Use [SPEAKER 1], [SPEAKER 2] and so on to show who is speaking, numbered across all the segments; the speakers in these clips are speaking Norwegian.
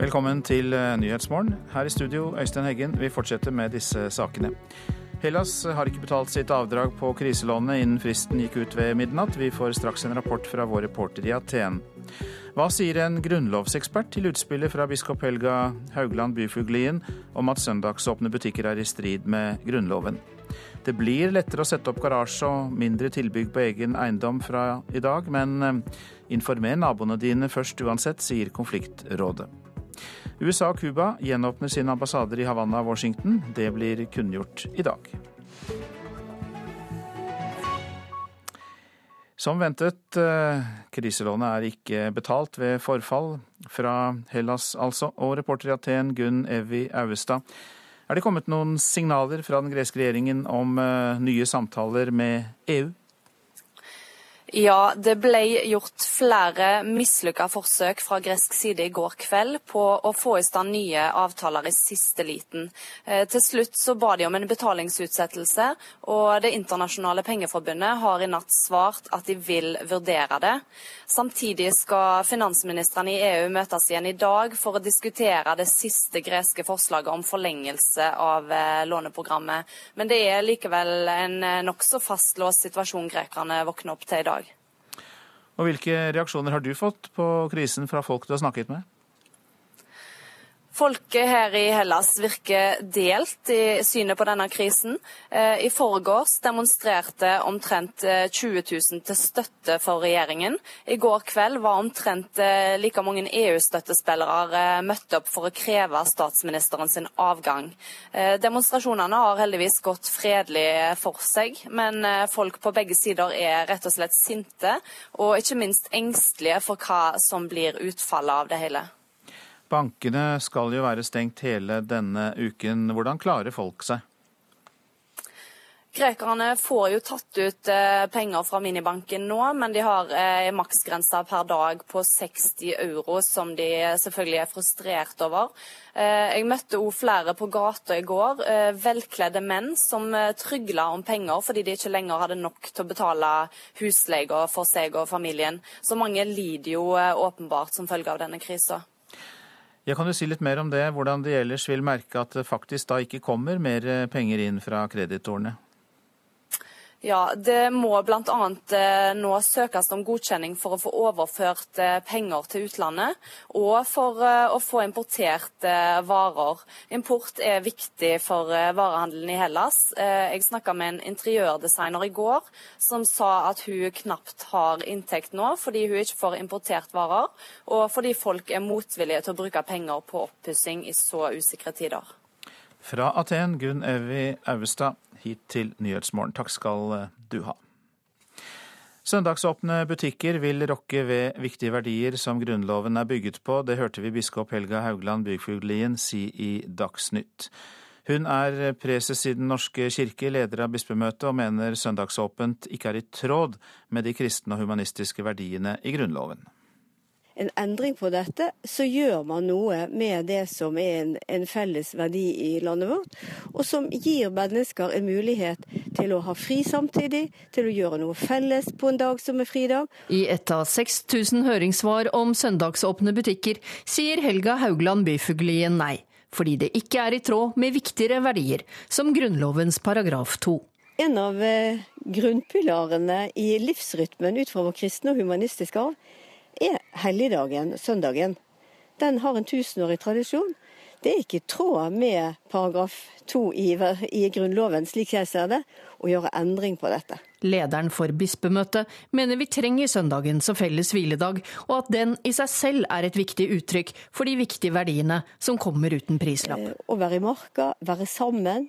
[SPEAKER 1] Velkommen til eh, Nyhetsmorgen. Her i studio, Øystein Heggen. Vi fortsetter med disse sakene. Hellas har ikke betalt sitt avdrag på kriselånet innen fristen gikk ut ved midnatt. Vi får straks en rapport fra vår reporter i Aten. Hva sier en grunnlovsekspert til utspillet fra biskop Helga Haugland Byfuglien om at søndagsåpne butikker er i strid med Grunnloven? Det blir lettere å sette opp garasje og mindre tilbygg på egen eiendom fra i dag, men eh, informer naboene dine først uansett, sier konfliktrådet. USA og Cuba gjenåpner sine ambassader i Havanna og Washington. Det blir kunngjort i dag. Som ventet, eh, kriselånet er ikke betalt ved forfall fra Hellas, altså. Og reporter i Aten, Gunn Evy Auestad. Er det kommet noen signaler fra den greske regjeringen om eh, nye samtaler med EU?
[SPEAKER 2] Ja, det ble gjort flere mislykka forsøk fra gresk side i går kveld på å få i stand nye avtaler i siste liten. Eh, til slutt så ba de om en betalingsutsettelse, og Det internasjonale pengeforbundet har i natt svart at de vil vurdere det. Samtidig skal finansministrene i EU møtes igjen i dag for å diskutere det siste greske forslaget om forlengelse av eh, låneprogrammet. Men det er likevel en eh, nokså fastlåst situasjon grekerne våkner opp til i dag.
[SPEAKER 1] Og Hvilke reaksjoner har du fått på krisen fra folk du har snakket med?
[SPEAKER 2] Folket her i Hellas virker delt i synet på denne krisen. Eh, I forgårs demonstrerte omtrent 20 eh, 000 til støtte for regjeringen. I går kveld var omtrent eh, like mange EU-støttespillere møtt opp for å kreve statsministeren sin avgang. Demonstrasjonene har heldigvis gått fredelig for seg, men folk på begge sider er rett og slett sinte, og ikke minst engstelige for hva som blir utfallet av det hele.
[SPEAKER 1] Bankene skal jo være stengt hele denne uken. Hvordan klarer folk seg?
[SPEAKER 2] Grekerne får jo tatt ut eh, penger fra minibanken nå, men de har eh, en maksgrense per dag på 60 euro, som de selvfølgelig er frustrert over. Eh, jeg møtte òg flere på gata i går, velkledde menn som trygla om penger fordi de ikke lenger hadde nok til å betale husleia for seg og familien. Så mange lider jo åpenbart som følge av denne krisa.
[SPEAKER 1] Ja, kan jo si litt mer om det, hvordan de ellers vil merke at det faktisk da ikke kommer mer penger inn fra kreditorene?
[SPEAKER 2] Ja, Det må bl.a. Eh, nå søkes om godkjenning for å få overført eh, penger til utlandet, og for eh, å få importert varer. Import er viktig for varehandelen i Hellas. Jeg snakka med en interiørdesigner i går som sa at hun knapt har inntekt nå fordi hun ikke får importert varer, og fordi folk er motvillige til å bruke penger på oppussing i så usikre tider.
[SPEAKER 1] Fra Aten, Gunn Evy Auestad hit til Nyhetsmorgen. Takk skal eh, du ha. Søndagsåpne butikker vil rokke ved viktige verdier som Grunnloven er bygget på. Det hørte vi biskop Helga Haugland Bygfuglien si i Dagsnytt. Hun er preses i Den norske kirke, leder av bispemøtet, og mener søndagsåpent ikke er i tråd med de kristne og humanistiske verdiene i Grunnloven
[SPEAKER 3] en endring på dette, så gjør man noe med det som er en, en, felles verdi i landet vårt, og som gir mennesker en mulighet til å ha fri samtidig, til å gjøre noe felles på en dag som er fridag.
[SPEAKER 4] I et av 6000 høringssvar om søndagsåpne butikker sier Helga Haugland Byfuglien nei, fordi det ikke er i tråd med viktigere verdier, som Grunnlovens paragraf 2.
[SPEAKER 3] En av eh, grunnpilarene i livsrytmen ut fra vår kristne og humanistiske arv helligdagen, søndagen. Den har en tusenårig tradisjon. Det er ikke i tråd med paragraf to i, i Grunnloven, slik jeg ser det, å gjøre endring på dette.
[SPEAKER 4] Lederen for bispemøtet mener vi trenger søndagen som felles hviledag, og at den i seg selv er et viktig uttrykk for de viktige verdiene som kommer uten prislapp.
[SPEAKER 3] Eh, å være i marka, være sammen,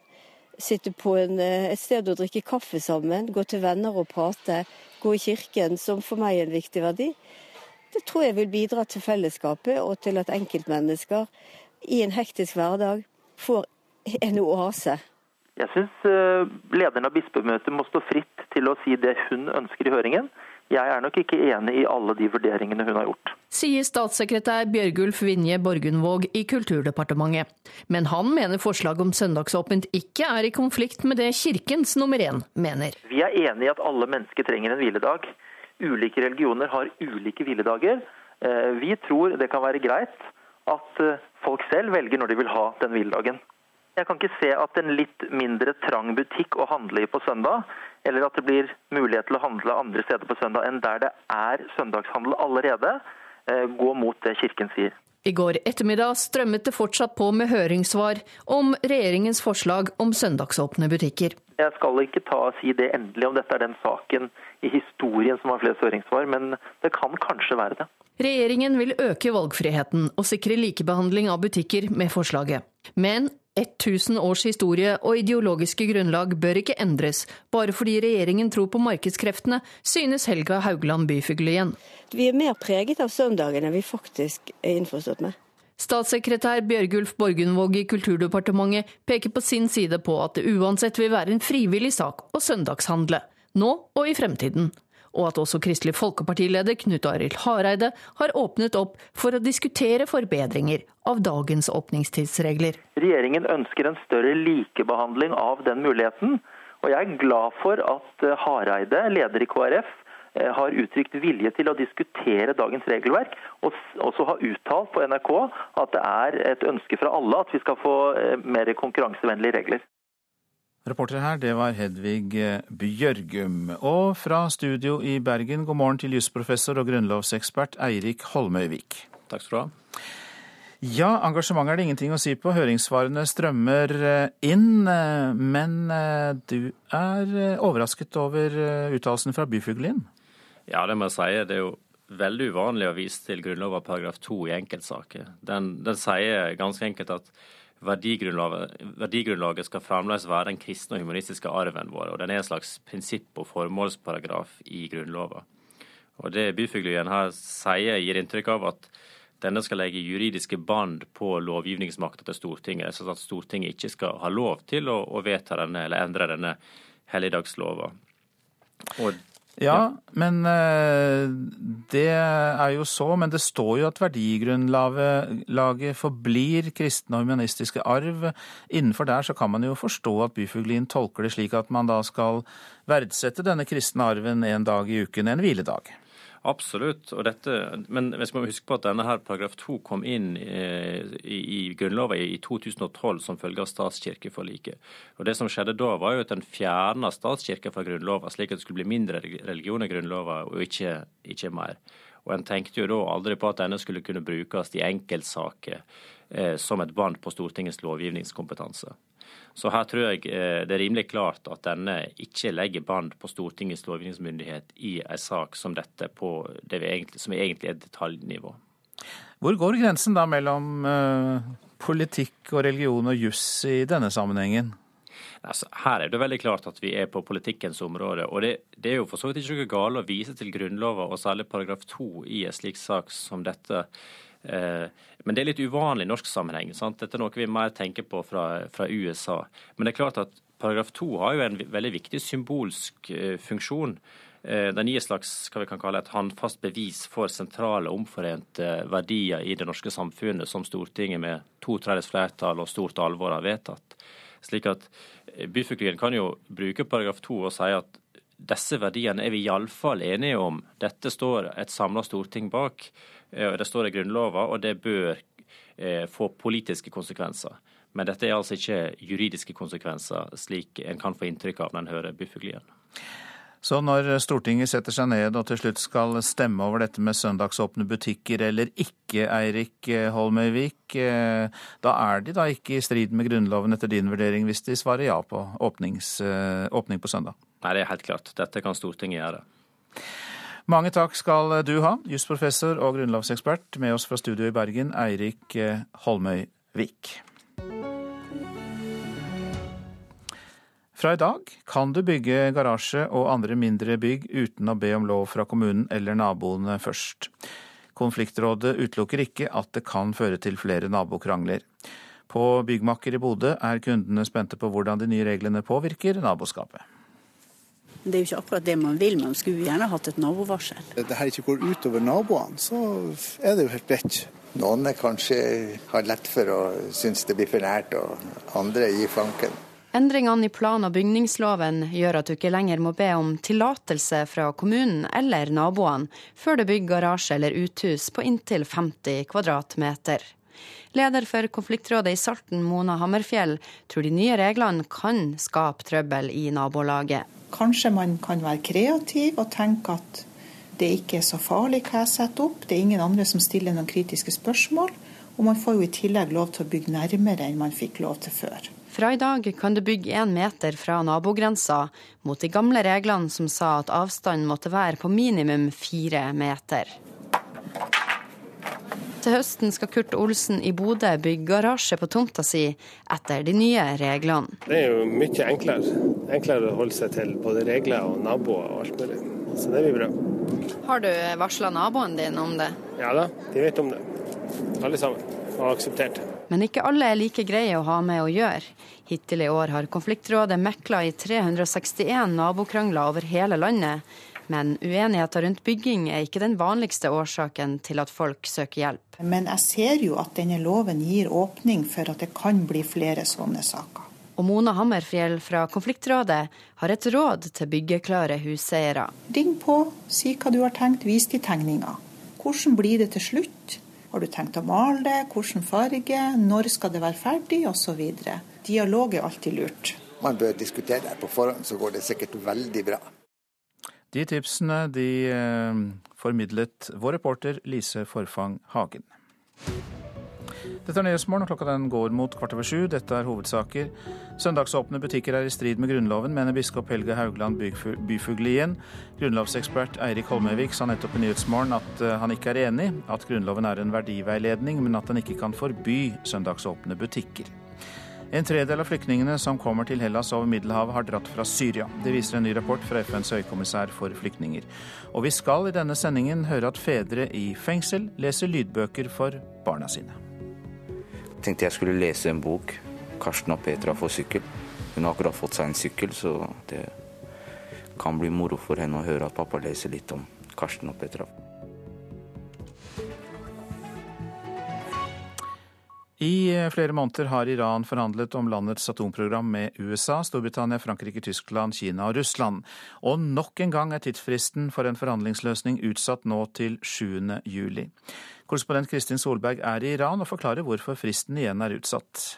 [SPEAKER 3] sitte på en, eh, et sted og drikke kaffe sammen, gå til venner og prate, gå i kirken, som for meg er en viktig verdi. Det tror jeg vil bidra til fellesskapet og til at enkeltmennesker i en hektisk hverdag får en oase.
[SPEAKER 5] Jeg syns eh, lederen av bispemøtet må stå fritt til å si det hun ønsker i høringen. Jeg er nok ikke enig i alle de vurderingene hun har gjort.
[SPEAKER 4] Sier statssekretær Bjørgulf Vinje Borgundvåg i Kulturdepartementet. Men han mener forslaget om søndagsåpent ikke er i konflikt med det Kirkens nummer én mener.
[SPEAKER 5] Vi er enig i at alle mennesker trenger en hviledag. Ulike religioner har ulike hviledager. Eh, vi tror det kan være greit at eh, folk selv velger når de vil ha den hviledagen. Jeg kan ikke se at en litt mindre trang butikk å handle i på søndag, eller at det blir mulighet til å handle andre steder på søndag enn der det er søndagshandel allerede, går gå mot det Kirken sier.
[SPEAKER 4] I går ettermiddag strømmet det fortsatt på med høringssvar om regjeringens forslag om søndagsåpne butikker.
[SPEAKER 5] Jeg skal ikke ta og si det endelig om dette er den saken i historien som har flest høringssvar, men det kan kanskje være det.
[SPEAKER 4] Regjeringen vil øke valgfriheten og sikre likebehandling av butikker med forslaget. Men 1000 års historie og ideologiske grunnlag bør ikke endres, bare fordi regjeringen tror på markedskreftene, synes Helga Haugland byfugl igjen.
[SPEAKER 3] Vi er mer preget av søndagen enn vi faktisk er innforstått med.
[SPEAKER 4] Statssekretær Bjørgulf Borgundvåg i Kulturdepartementet peker på sin side på at det uansett vil være en frivillig sak å søndagshandle, nå og i fremtiden og at også Kristelig Folkepartileder Knut Arild Hareide har åpnet opp for å diskutere forbedringer av dagens åpningstidsregler.
[SPEAKER 5] Regjeringen ønsker en større likebehandling av den muligheten. Og jeg er glad for at Hareide, leder i KrF, har uttrykt vilje til å diskutere dagens regelverk, og også har uttalt på NRK at det er et ønske fra alle at vi skal få eh, mer konkurransevennlige regler.
[SPEAKER 1] Reporter her, det var Hedvig Bjørgum. Og fra studio i Bergen, god morgen til jusprofessor og grunnlovsekspert Eirik Holmøyvik.
[SPEAKER 6] Takk skal du ha.
[SPEAKER 1] Ja, engasjement er det ingenting å si på. Høringssvarene strømmer eh, inn. Eh, men eh, du er overrasket over uttalelsen fra Byfuglin?
[SPEAKER 6] Ja, det må jeg si. Det er jo veldig uvanlig å vise til Grunnloven paragraf 2 i enkeltsaker. Den, den sier ganske enkelt at verdigrunnlaget, skal fremdeles være den kristne og humanistiske arven vår. og Den er en slags prinsipp- og formålsparagraf i Grunnloven. Og Det Byfuglien her sier, gir inntrykk av at denne skal legge juridiske bånd på lovgivningsmakta til Stortinget. sånn at Stortinget ikke skal ha lov til å, å vedta denne eller endre denne helligdagslova.
[SPEAKER 1] Og ja, men eh, det er jo så. Men det står jo at verdigrunnlaget forblir kristne og humanistiske arv. Innenfor der så kan man jo forstå at Byfuglien tolker det slik at man da skal verdsette denne kristne arven en dag i uken, en hviledag.
[SPEAKER 6] Absolutt. Dette, men vi skal huske på at denne her paragraf 2 kom inn eh, i, i Grunnloven i 2012 som følge av statskirkeforliket. Og Det som skjedde da, var jo at en fjerna statskirka fra Grunnloven, slik at det skulle bli mindre religion i Grunnloven og ikke, ikke mer. Og En tenkte jo da aldri på at denne skulle kunne brukes i enkeltsaker eh, som et bånd på Stortingets lovgivningskompetanse. Så her tror jeg eh, det er rimelig klart at denne ikke legger bånd på Stortingets lovgivningsmyndighet i en sak som dette, på det egentlig, som egentlig er detaljnivå.
[SPEAKER 1] Hvor går grensen da mellom uh, politikk og religion og juss i denne sammenhengen?
[SPEAKER 6] Altså, her er det veldig klart at vi er på politikkens område. og Det, det er jo for så vidt ikke noe galt å vise til Grunnloven og særlig paragraf 2 i en slik sak som dette. Eh, men det er litt uvanlig i norsk sammenheng. Sant? Dette er noe vi mer tenker på fra, fra, USA. Men det er klart at paragraf 2 har jo en veldig viktig symbolsk eh, funksjon. Eh, den gir et slags hva vi kan kalle et håndfast bevis for sentrale omforente verdier i det norske samfunnet som Stortinget med to tredjedels flertall og stort alvor har vedtatt. Slik at Byfuglien kan jo bruke paragraf 2 og si at disse verdiene er vi iallfall enige om. Dette står et samla storting bak. Eh, det står i Grunnloven, og det bør eh, få politiske konsekvenser. Men dette er altså ikke juridiske konsekvenser, slik en kan få inntrykk av når en hører Buffuglien.
[SPEAKER 1] Så når Stortinget setter seg ned og til slutt skal stemme over dette med søndagsåpne butikker eller ikke, Eirik Holmøyvik, eh, da er de da ikke i strid med Grunnloven etter din vurdering hvis de svarer ja på åpnings, åpning på søndag?
[SPEAKER 6] Nei, det er helt klart. Dette kan Stortinget gjøre.
[SPEAKER 1] Mange takk skal du ha, jusprofessor og grunnlovsekspert med oss fra studio i Bergen, Eirik eh, Holmøyvik. Fra i dag kan du bygge garasje og andre mindre bygg uten å be om lov fra kommunen eller naboene først. Konfliktrådet utelukker ikke at det kan føre til flere nabokrangler. På Byggmakker i Bodø er kundene spente på hvordan de nye reglene påvirker naboskapet.
[SPEAKER 7] Det er jo ikke akkurat det man vil, man skulle gjerne hatt et nabovarsel.
[SPEAKER 8] Det her ikke går utover naboene, så er det jo helt greit.
[SPEAKER 9] Noen kanskje har lett for å synes det blir for nært, og andre gir fanken.
[SPEAKER 10] Endringene i plan- og bygningsloven gjør at du ikke lenger må be om tillatelse fra kommunen eller naboene før du bygger garasje eller uthus på inntil 50 kvadratmeter. Leder for konfliktrådet i Salten, Mona Hammerfjell, tror de nye reglene kan skape trøbbel i nabolaget.
[SPEAKER 11] Kanskje man kan være kreativ og tenke at det ikke er så farlig hva jeg setter opp. Det er ingen andre som stiller noen kritiske spørsmål. Og man får jo i tillegg lov til å bygge nærmere enn man fikk lov til før.
[SPEAKER 10] Fra i dag kan du bygge én meter fra nabogrensa, mot de gamle reglene som sa at avstanden måtte være på minimum fire meter. Til høsten skal Kurt Olsen i Bodø bygge garasje på tomta si etter de nye reglene.
[SPEAKER 12] Det er jo mye enklere. Enklere å holde seg til både regler og naboer og alt mulig. Så det blir bra.
[SPEAKER 10] Har du varsla naboen din om det?
[SPEAKER 12] Ja da, de vet om det. Alle sammen. Og akseptert.
[SPEAKER 10] Men ikke alle er like greie å ha med å gjøre. Hittil i år har konfliktrådet mekla i 361 nabokrangler over hele landet. Men uenigheter rundt bygging er ikke den vanligste årsaken til at folk søker hjelp.
[SPEAKER 11] Men jeg ser jo at denne loven gir åpning for at det kan bli flere sånne saker.
[SPEAKER 10] Og Mona Hammerfjell fra Konfliktrådet har et råd til byggeklare huseiere.
[SPEAKER 11] Ring på, si hva du har tenkt, vis de tegninga. Hvordan blir det til slutt? Har du tenkt å male det? Hvilken farge? Når skal det være ferdig? Osv. Dialog er alltid lurt.
[SPEAKER 9] Man bør diskutere det på forhånd, så går det sikkert veldig bra.
[SPEAKER 1] De tipsene de eh, formidlet vår reporter Lise Forfang Hagen. Dette er Nyhetsmorgen, klokka den går mot kvart over sju. Dette er hovedsaker. Søndagsåpne butikker er i strid med Grunnloven, mener biskop Helge Haugland Byfuglien. Grunnlovsekspert Eirik Holmøyvik sa nettopp i Nyhetsmorgen at eh, han ikke er enig, at Grunnloven er en verdiveiledning, men at den ikke kan forby søndagsåpne butikker. En tredel av flyktningene som kommer til Hellas over Middelhavet, har dratt fra Syria. Det viser en ny rapport fra FNs høykommissær for flyktninger. Og vi skal i denne sendingen høre at fedre i fengsel leser lydbøker for barna sine.
[SPEAKER 13] Tenkte jeg skulle lese en bok. Karsten og Petra får sykkel. Hun har akkurat fått seg en sykkel, så det kan bli moro for henne å høre at pappa leser litt om Karsten og Petra.
[SPEAKER 1] I eh, flere måneder har Iran forhandlet om landets atomprogram med USA, Storbritannia, Frankrike, Tyskland, Kina og Russland. Og nok en gang er tidsfristen for en forhandlingsløsning utsatt nå til 7. juli. Korrespondent Kristin Solberg er i Iran og forklarer hvorfor fristen igjen er utsatt.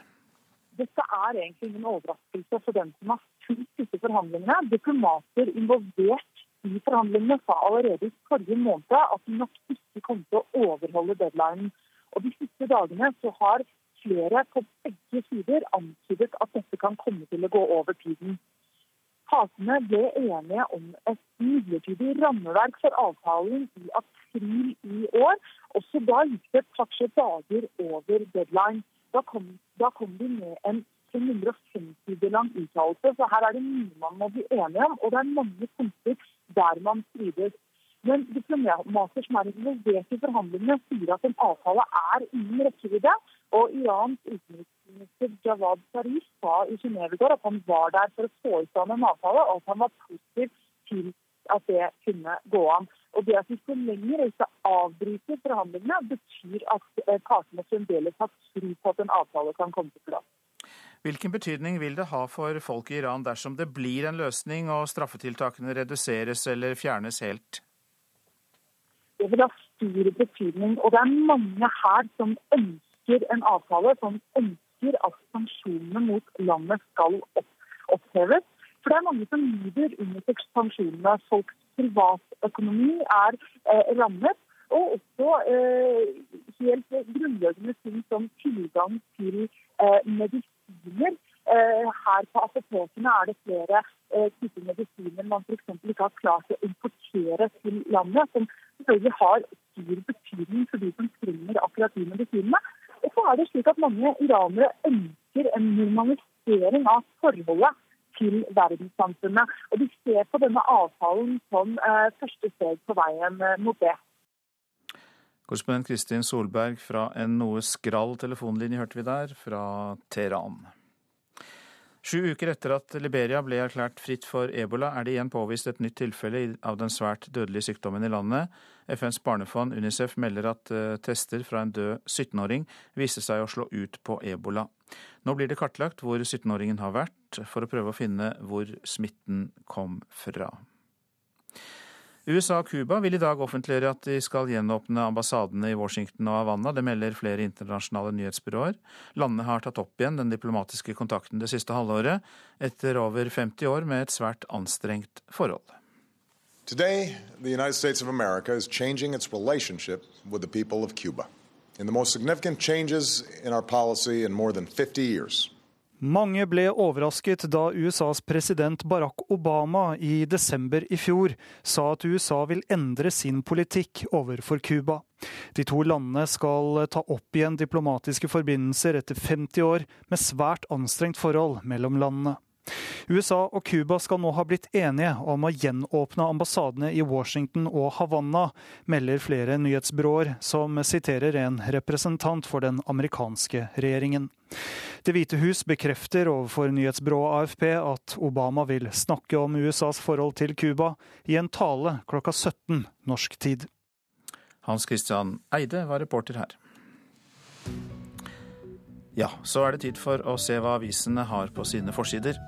[SPEAKER 14] Dette er egentlig ingen overraskelse for den som har fulgt disse forhandlingene. Diplomater involvert i forhandlingene sa allerede i forrige måned at de nok ikke kom til å overholde deadlinen. Og De siste dagene så har flere på begge sider antydet at dette kan komme til å gå over tiden. Partene ble enige om et midlertidig rammeverk for avtalen i april i år. Også da gikk det et dager over deadline. Da kom, da kom de med en 550 sider lang uttalelse, så her er det mye man må bli enige om. Og det er mange punkter der man strides. Men diplomater som er involvert i forhandlingene, sier at en avtale er innen rekkevidde. Og Irans utenriksminister Jawad Zarif sa i Genéve i går at han var der for å få i stand en avtale, og at han var positiv til at det kunne gå an. Og Det at vi ikke lenger avbryter forhandlingene, betyr at eh, partene fremdeles har tro på at en avtale kan komme til plass.
[SPEAKER 1] Hvilken betydning vil det ha for folk i Iran dersom det blir en løsning og straffetiltakene reduseres eller fjernes helt?
[SPEAKER 14] Det har stor betydning. Og det er mange her som ønsker en avtale, som ønsker at sanksjonene mot landet skal oppheves. For det er mange som lider under sanksjonene. Folks privatøkonomi er eh, rammet. Og også eh, helt grunnleggende ting som tilgang til eh, medisiner. Eh, her på apotekene er det flere eh, typer medisiner man f.eks. ikke har klart å importere til landet, som selvfølgelig har stor betydning for de som trenger akkurat de medisinene. Og så er det slik at mange iranere ønsker en normalisering av forholdet til verdenssamfunnet. Og de ser på denne avtalen som eh, første steg på veien mot det.
[SPEAKER 1] Korrespondent Kristin Solberg fra en noe skral telefonlinje hørte vi der, fra Teheran. Sju uker etter at Liberia ble erklært fritt for ebola, er det igjen påvist et nytt tilfelle av den svært dødelige sykdommen i landet. FNs barnefond Unicef melder at uh, tester fra en død 17-åring viste seg å slå ut på ebola. Nå blir det kartlagt hvor 17-åringen har vært, for å prøve å finne hvor smitten kom fra. USA og Cuba vil i dag offentliggjøre at de skal gjenåpne ambassadene i Washington og Havanna. Det melder flere internasjonale nyhetsbyråer. Landene har tatt opp igjen den diplomatiske kontakten det siste halvåret, etter over 50 år med et svært anstrengt forhold.
[SPEAKER 15] Today, the United States of America is changing its relationship with the people of Cuba. In the most significant changes in our policy in more than 50 years.
[SPEAKER 16] Mange ble overrasket da USAs president Barack Obama i desember i fjor sa at USA vil endre sin politikk overfor Cuba. De to landene skal ta opp igjen diplomatiske forbindelser etter 50 år med svært anstrengt forhold mellom landene. USA og Cuba skal nå ha blitt enige om å gjenåpne ambassadene i Washington og Havanna, melder flere nyhetsbyråer, som siterer en representant for den amerikanske regjeringen. Det hvite hus bekrefter overfor nyhetsbyrået AFP at Obama vil snakke om USAs forhold til Cuba i en tale klokka 17 norsk tid.
[SPEAKER 1] Hans Christian Eide var reporter her. Ja, så er det tid for å se hva avisene har på sine forsider.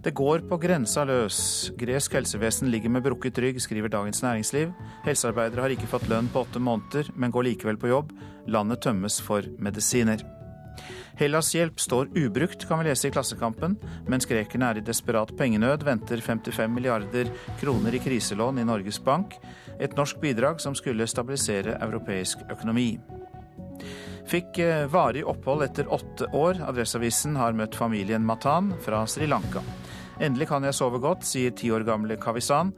[SPEAKER 1] Det går på grensa løs. Gresk helsevesen ligger med brukket rygg, skriver Dagens Næringsliv. Helsearbeidere har ikke fått lønn på åtte måneder, men går likevel på jobb. Landet tømmes for medisiner. Hellas hjelp står ubrukt, kan vi lese i Klassekampen. Mens grekerne er i desperat pengenød, venter 55 milliarder kroner i kriselån i Norges Bank. Et norsk bidrag som skulle stabilisere europeisk økonomi. Fikk eh, varig opphold etter åtte år. Adresseavisen har møtt familien Matan fra Sri Lanka. Endelig kan jeg sove godt, sier ti år gamle Kavisan.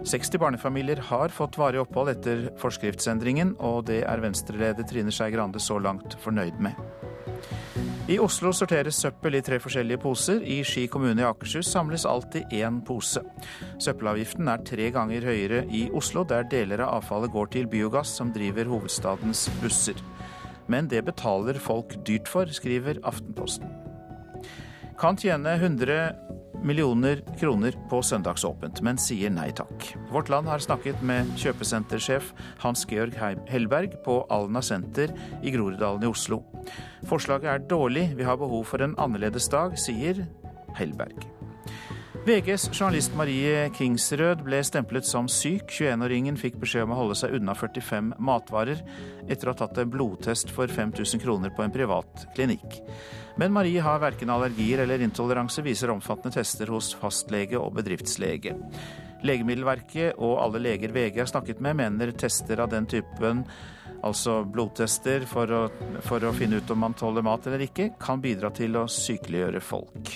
[SPEAKER 1] 60 barnefamilier har fått varig opphold etter forskriftsendringen, og det er Venstre-leder Trine Skei Grande så langt fornøyd med. I Oslo sorteres søppel i tre forskjellige poser. I Ski kommune i Akershus samles alltid én pose. Søppelavgiften er tre ganger høyere i Oslo, der deler av avfallet går til biogass som driver hovedstadens busser. Men det betaler folk dyrt for, skriver Aftenposten. Kan tjene 100 millioner kroner på søndagsåpent, men sier nei takk. Vårt Land har snakket med kjøpesentersjef Hans Georg Hellberg på Alna senter i Groruddalen i Oslo. Forslaget er dårlig, vi har behov for en annerledes dag, sier Hellberg. VGs journalist Marie Kingsrød ble stemplet som syk. 21-åringen fikk beskjed om å holde seg unna 45 matvarer etter å ha tatt en blodtest for 5000 kroner på en privat klinikk. Men Marie har verken allergier eller intoleranse, viser omfattende tester hos fastlege og bedriftslege. Legemiddelverket og alle leger VG har snakket med, mener tester av den typen, altså blodtester for å, for å finne ut om man tåler mat eller ikke, kan bidra til å sykeliggjøre folk.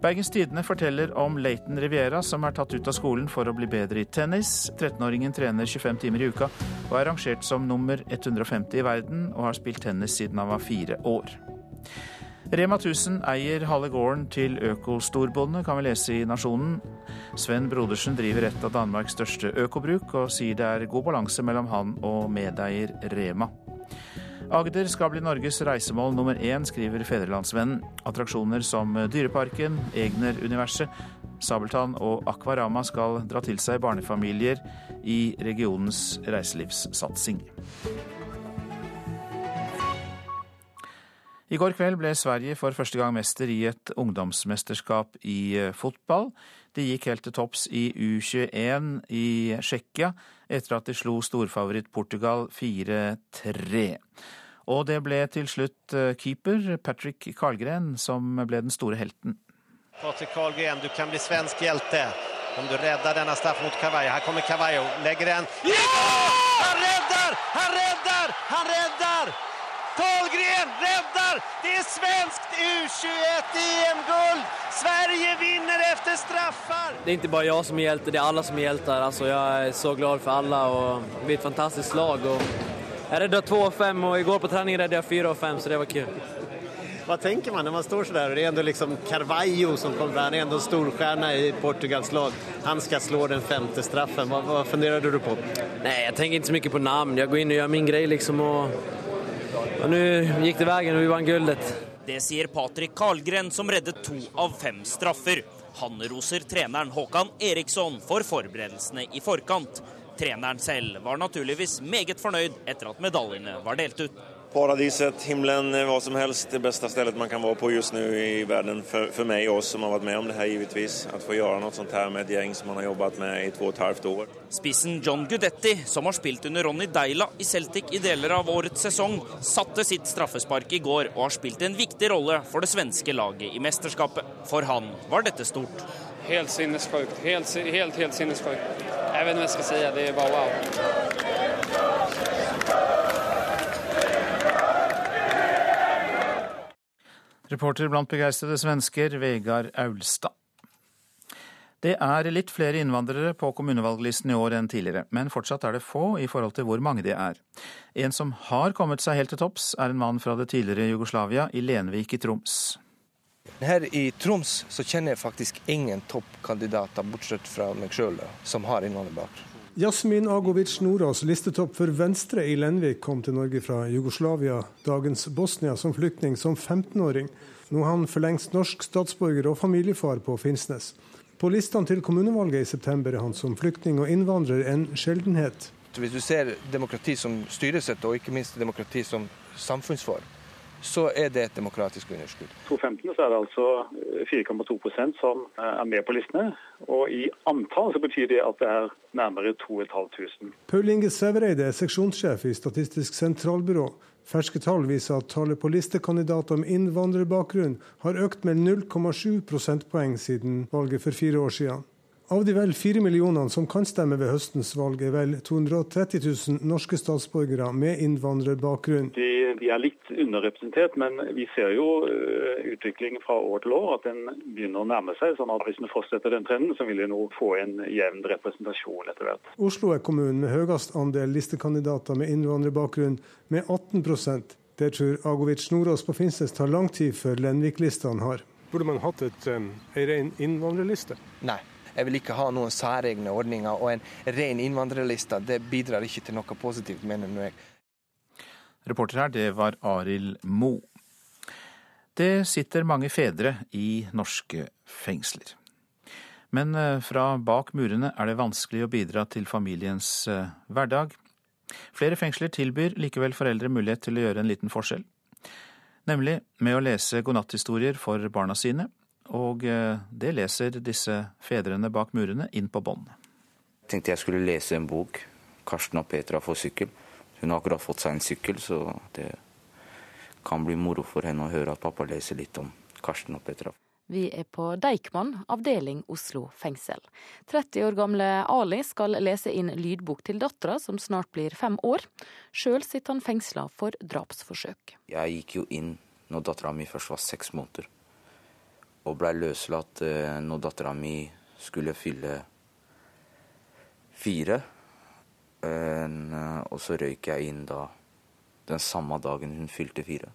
[SPEAKER 1] Bergens Tidende forteller om Leighton Riviera, som er tatt ut av skolen for å bli bedre i tennis. 13-åringen trener 25 timer i uka og er rangert som nummer 150 i verden, og har spilt tennis siden han var fire år. Rema 1000 eier halve gården til økostorbonde, kan vi lese i Nasjonen. Sven Brodersen driver et av Danmarks største økobruk, og sier det er god balanse mellom han og medeier Rema. Agder skal bli Norges reisemål nummer én, skriver Fedrelandsvennen. Attraksjoner som Dyreparken, Egner-universet, Sabeltann og Akvarama skal dra til seg barnefamilier i regionens reiselivssatsing. I går kveld ble Sverige for første gang mester i et ungdomsmesterskap i eh, fotball. De gikk helt til topps i U21 i Tsjekkia, etter at de slo storfavoritt Portugal 4-3. Og det ble til slutt eh, keeper Patrick Karlgren som ble den store helten.
[SPEAKER 17] Patrick Karlgren, du kan bli svensk hjelte om du redder denne straffen mot Cavallo. Her kommer Cavallo, legger den. Ja! Han redder! Han redder! Han redder! Karlgren redder! Det er svenskt U21-EM-guld! Sverige vinner etter straffer!
[SPEAKER 18] Det er ikke bare jeg som er hjerte, det er alle som er hjelter. Altså, jeg er så glad for alle. og Vi er et fantastisk lag. og jeg redda to av fem, og i går på trening redda jeg fire av fem, så det var kul.
[SPEAKER 17] Hva tenker man når man står så der? Det er ändå liksom Carvalho som kommer fram, han er ändå storstjärna i Portugals lag. Han skal slå den femte straffen. Hva, hva funderade du på?
[SPEAKER 18] Nej, jeg tenker ikke så mye på namn. Jeg går inn og gjør min grej liksom og, og nå gikk det veien, og vi vant guldet.
[SPEAKER 19] Det sier Patrick Karlgren som reddet to av fem straffer. Han roser treneren Håkan Eriksson for forberedelsene i forkant. Treneren selv var naturligvis meget fornøyd etter at medaljene var delt ut.
[SPEAKER 20] Paradiset, himmelen, hva som helst. Det beste stedet man kan være på just nå i verden for, for meg og oss som har vært med om det her, givetvis. Å få gjøre noe sånt her med et gjeng som man har jobbet med i to og et halvt år.
[SPEAKER 19] Spissen John Gudetti, som har spilt under Ronny Deila i Celtic i deler av årets sesong, satte sitt straffespark i går og har spilt en viktig rolle for det svenske laget i mesterskapet. For han var dette stort.
[SPEAKER 21] Helt sinnessjukt. Helt, helt, helt sinnessjukt. Jeg vet ikke hva jeg skal si. Det er bare wow.
[SPEAKER 1] Reporter blant begeistrede svensker, Vegard Aulstad. Det er litt flere innvandrere på kommunevalglisten i år enn tidligere, men fortsatt er det få i forhold til hvor mange de er. En som har kommet seg helt til topps, er en mann fra det tidligere Jugoslavia, i Lenvik i Troms.
[SPEAKER 22] Her i Troms så kjenner jeg faktisk ingen toppkandidater, bortsett fra meg sjøl, som har innvandrerbakgrunn.
[SPEAKER 23] Jasmin Agovic Nordås, listetopp for Venstre i Lenvik, kom til Norge fra Jugoslavia, dagens Bosnia, som flyktning som 15-åring. Nå er han for lengst norsk statsborger og familiefar på Finnsnes. På listene til kommunevalget i september er han som flyktning og innvandrer en sjeldenhet.
[SPEAKER 22] Hvis du ser demokrati som styresett, og ikke minst demokrati som samfunnsform, så er det et demokratisk underskudd.
[SPEAKER 24] 2015 så er det altså 4,2% som er med på listene. Og i antall så betyr det at det er nærmere 2500.
[SPEAKER 23] Paul Inge Sævereide er seksjonssjef i Statistisk sentralbyrå. Ferske tall viser at tallet på listekandidater med innvandrerbakgrunn har økt med 0,7 prosentpoeng siden valget for fire år siden. Av de vel fire millionene som kan stemme ved høstens valg, er vel 230 000 norske statsborgere med innvandrerbakgrunn.
[SPEAKER 24] De, de er litt underrepresentert, men vi ser jo uh, utviklingen fra år til år at den begynner å nærme seg. sånn at Hvis vi fortsetter den trenden, så vil vi nå få en jevn representasjon etter hvert.
[SPEAKER 23] Oslo er kommunen med høyest andel listekandidater med innvandrerbakgrunn, med 18 Det tror Agovic Nordås på Finnsnes tar lang tid før Lenvik-listene har. Burde man hatt et, um, en ren innvandrerliste?
[SPEAKER 22] Nei. Jeg vil ikke ha noen særegne ordninger, og en ren innvandrerliste det bidrar ikke til noe positivt, mener jeg.
[SPEAKER 1] Reporter her, det var Arild Mo. Det sitter mange fedre i norske fengsler. Men fra bak murene er det vanskelig å bidra til familiens hverdag. Flere fengsler tilbyr likevel foreldre mulighet til å gjøre en liten forskjell. Nemlig med å lese godnatthistorier for barna sine, og det leser disse fedrene bak murene inn på bånd.
[SPEAKER 13] Jeg tenkte jeg skulle lese en bok. Karsten og Petra får sykkel. Hun har akkurat fått seg en sykkel, så det kan bli moro for henne å høre at pappa leser litt om Karsten og Petra.
[SPEAKER 25] Vi er på Deichman, avdeling Oslo fengsel. 30 år gamle Ali skal lese inn lydbok til dattera, som snart blir fem år. Sjøl sitter han fengsla for drapsforsøk.
[SPEAKER 13] Jeg gikk jo inn når dattera mi først var seks måneder og blei løslatt når dattera mi skulle fylle fire. Og så røyk jeg inn da den samme dagen hun fylte fire.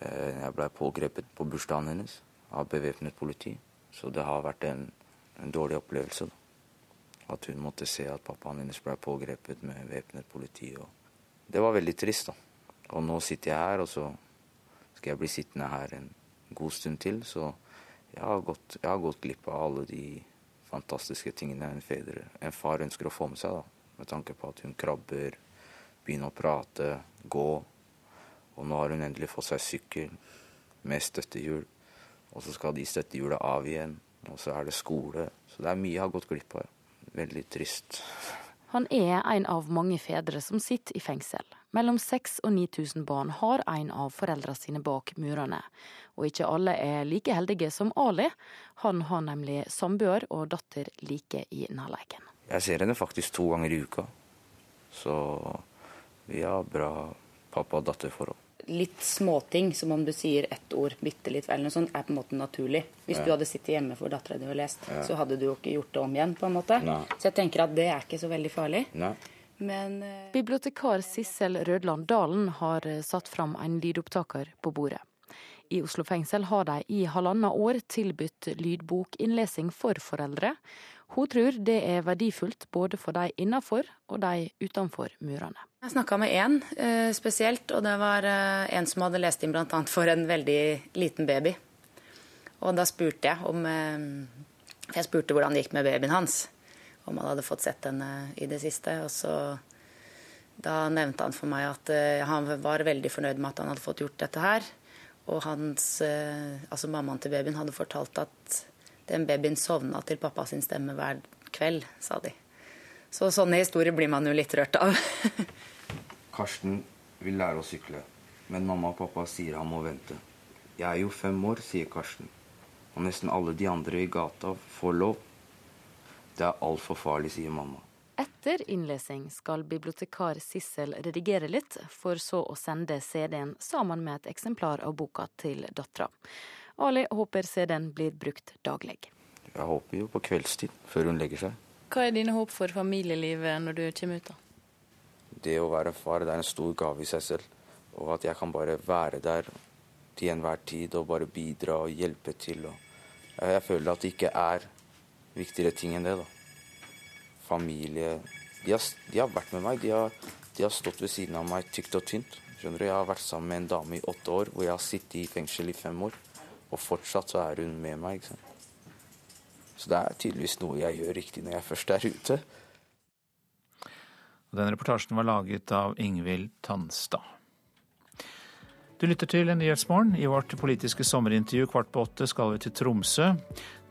[SPEAKER 13] Jeg blei pågrepet på bursdagen hennes av bevæpnet politi. Så det har vært en, en dårlig opplevelse. Da. At hun måtte se at pappaen hennes blei pågrepet med væpnet politi. Det var veldig trist. da. Og nå sitter jeg her, og så skal jeg bli sittende her en god stund til. Så jeg har gått, jeg har gått glipp av alle de fantastiske tingene en, fedre, en far ønsker å få med seg. da. Med tanke på at hun krabber, begynner å prate, gå. Og nå har hun endelig fått seg sykkel med støttehjul. Og så skal de støttehjula av igjen. Og så er det skole. Så det er mye jeg har gått glipp av. Veldig trist.
[SPEAKER 25] Han er en av mange fedre som sitter i fengsel. Mellom 6000 og 9000 barn har en av foreldrene sine bak murene. Og ikke alle er like heldige som Ali. Han har nemlig samboer og datter like i nærleiken.
[SPEAKER 13] Jeg ser henne faktisk to ganger i uka. Så vi har bra pappa- og datterforhold.
[SPEAKER 26] Litt småting, som om du sier ett ord bitte litt, eller noe sånt, er på en måte naturlig. Hvis
[SPEAKER 13] Ja.
[SPEAKER 26] du hadde sittet hjemme for dattera di og lest,
[SPEAKER 13] Ja.
[SPEAKER 26] så hadde du jo ikke gjort det om igjen, på en måte.
[SPEAKER 13] Nei.
[SPEAKER 26] Så jeg tenker at det er ikke så veldig farlig.
[SPEAKER 13] Nei.
[SPEAKER 26] Men eh,
[SPEAKER 25] Bibliotekar Sissel Rødland Dalen har eh, satt fram en lydopptaker på bordet. I Oslo fengsel har de i halvannet år tilbudt lydbokinnlesing for foreldre. Hun tror det er verdifullt både for de innenfor og de utenfor murene.
[SPEAKER 26] Jeg snakka med én eh, spesielt, og det var en som hadde lest inn bl.a. for en veldig liten baby. Og da spurte jeg om Jeg spurte hvordan det gikk med babyen hans. Om han hadde fått sett henne i det siste. Og så
[SPEAKER 2] Da nevnte han for meg at uh, han var veldig fornøyd med at han hadde fått gjort dette her. Og hans, uh, altså mammaen til babyen hadde fortalt at den babyen sovna til pappas stemme hver kveld, sa de. Så sånne historier blir man jo litt rørt av.
[SPEAKER 13] Karsten vil lære å sykle, men mamma og pappa sier han må vente. Jeg er jo fem år, sier Karsten. Og nesten alle de andre i gata får lov. Det er altfor farlig, sier mamma.
[SPEAKER 25] Etter innlesing skal bibliotekar Sissel redigere litt, for så å sende CD-en sammen med et eksemplar av boka til dattera. Ali håper CD-en blir brukt daglig.
[SPEAKER 13] Jeg håper jo på kveldstid, før hun legger seg.
[SPEAKER 25] Hva er dine håp for familielivet når du kommer ut? da?
[SPEAKER 13] Det å være far det er en stor gave i seg selv. Og at jeg kan bare være der til enhver tid og bare bidra og hjelpe til. jeg føler at det ikke er viktigere ting enn det. da familie de har, de har, vært med meg. De har, de har, stått ved siden av meg tykt og tynt. Skjønner du? Jeg har vært sammen med en dame i åtte år, hvor jeg har sittet i fengsel i fem år. Og fortsatt så er hun med meg. ikke sant? Så det er tydeligvis noe jeg gjør riktig når jeg først er ute.
[SPEAKER 1] Den reportasjen var laget av Ingvild Tanstad. Du lytter til Nyhetsmorgen. I vårt politiske sommerintervju kvart på åtte skal vi til Tromsø.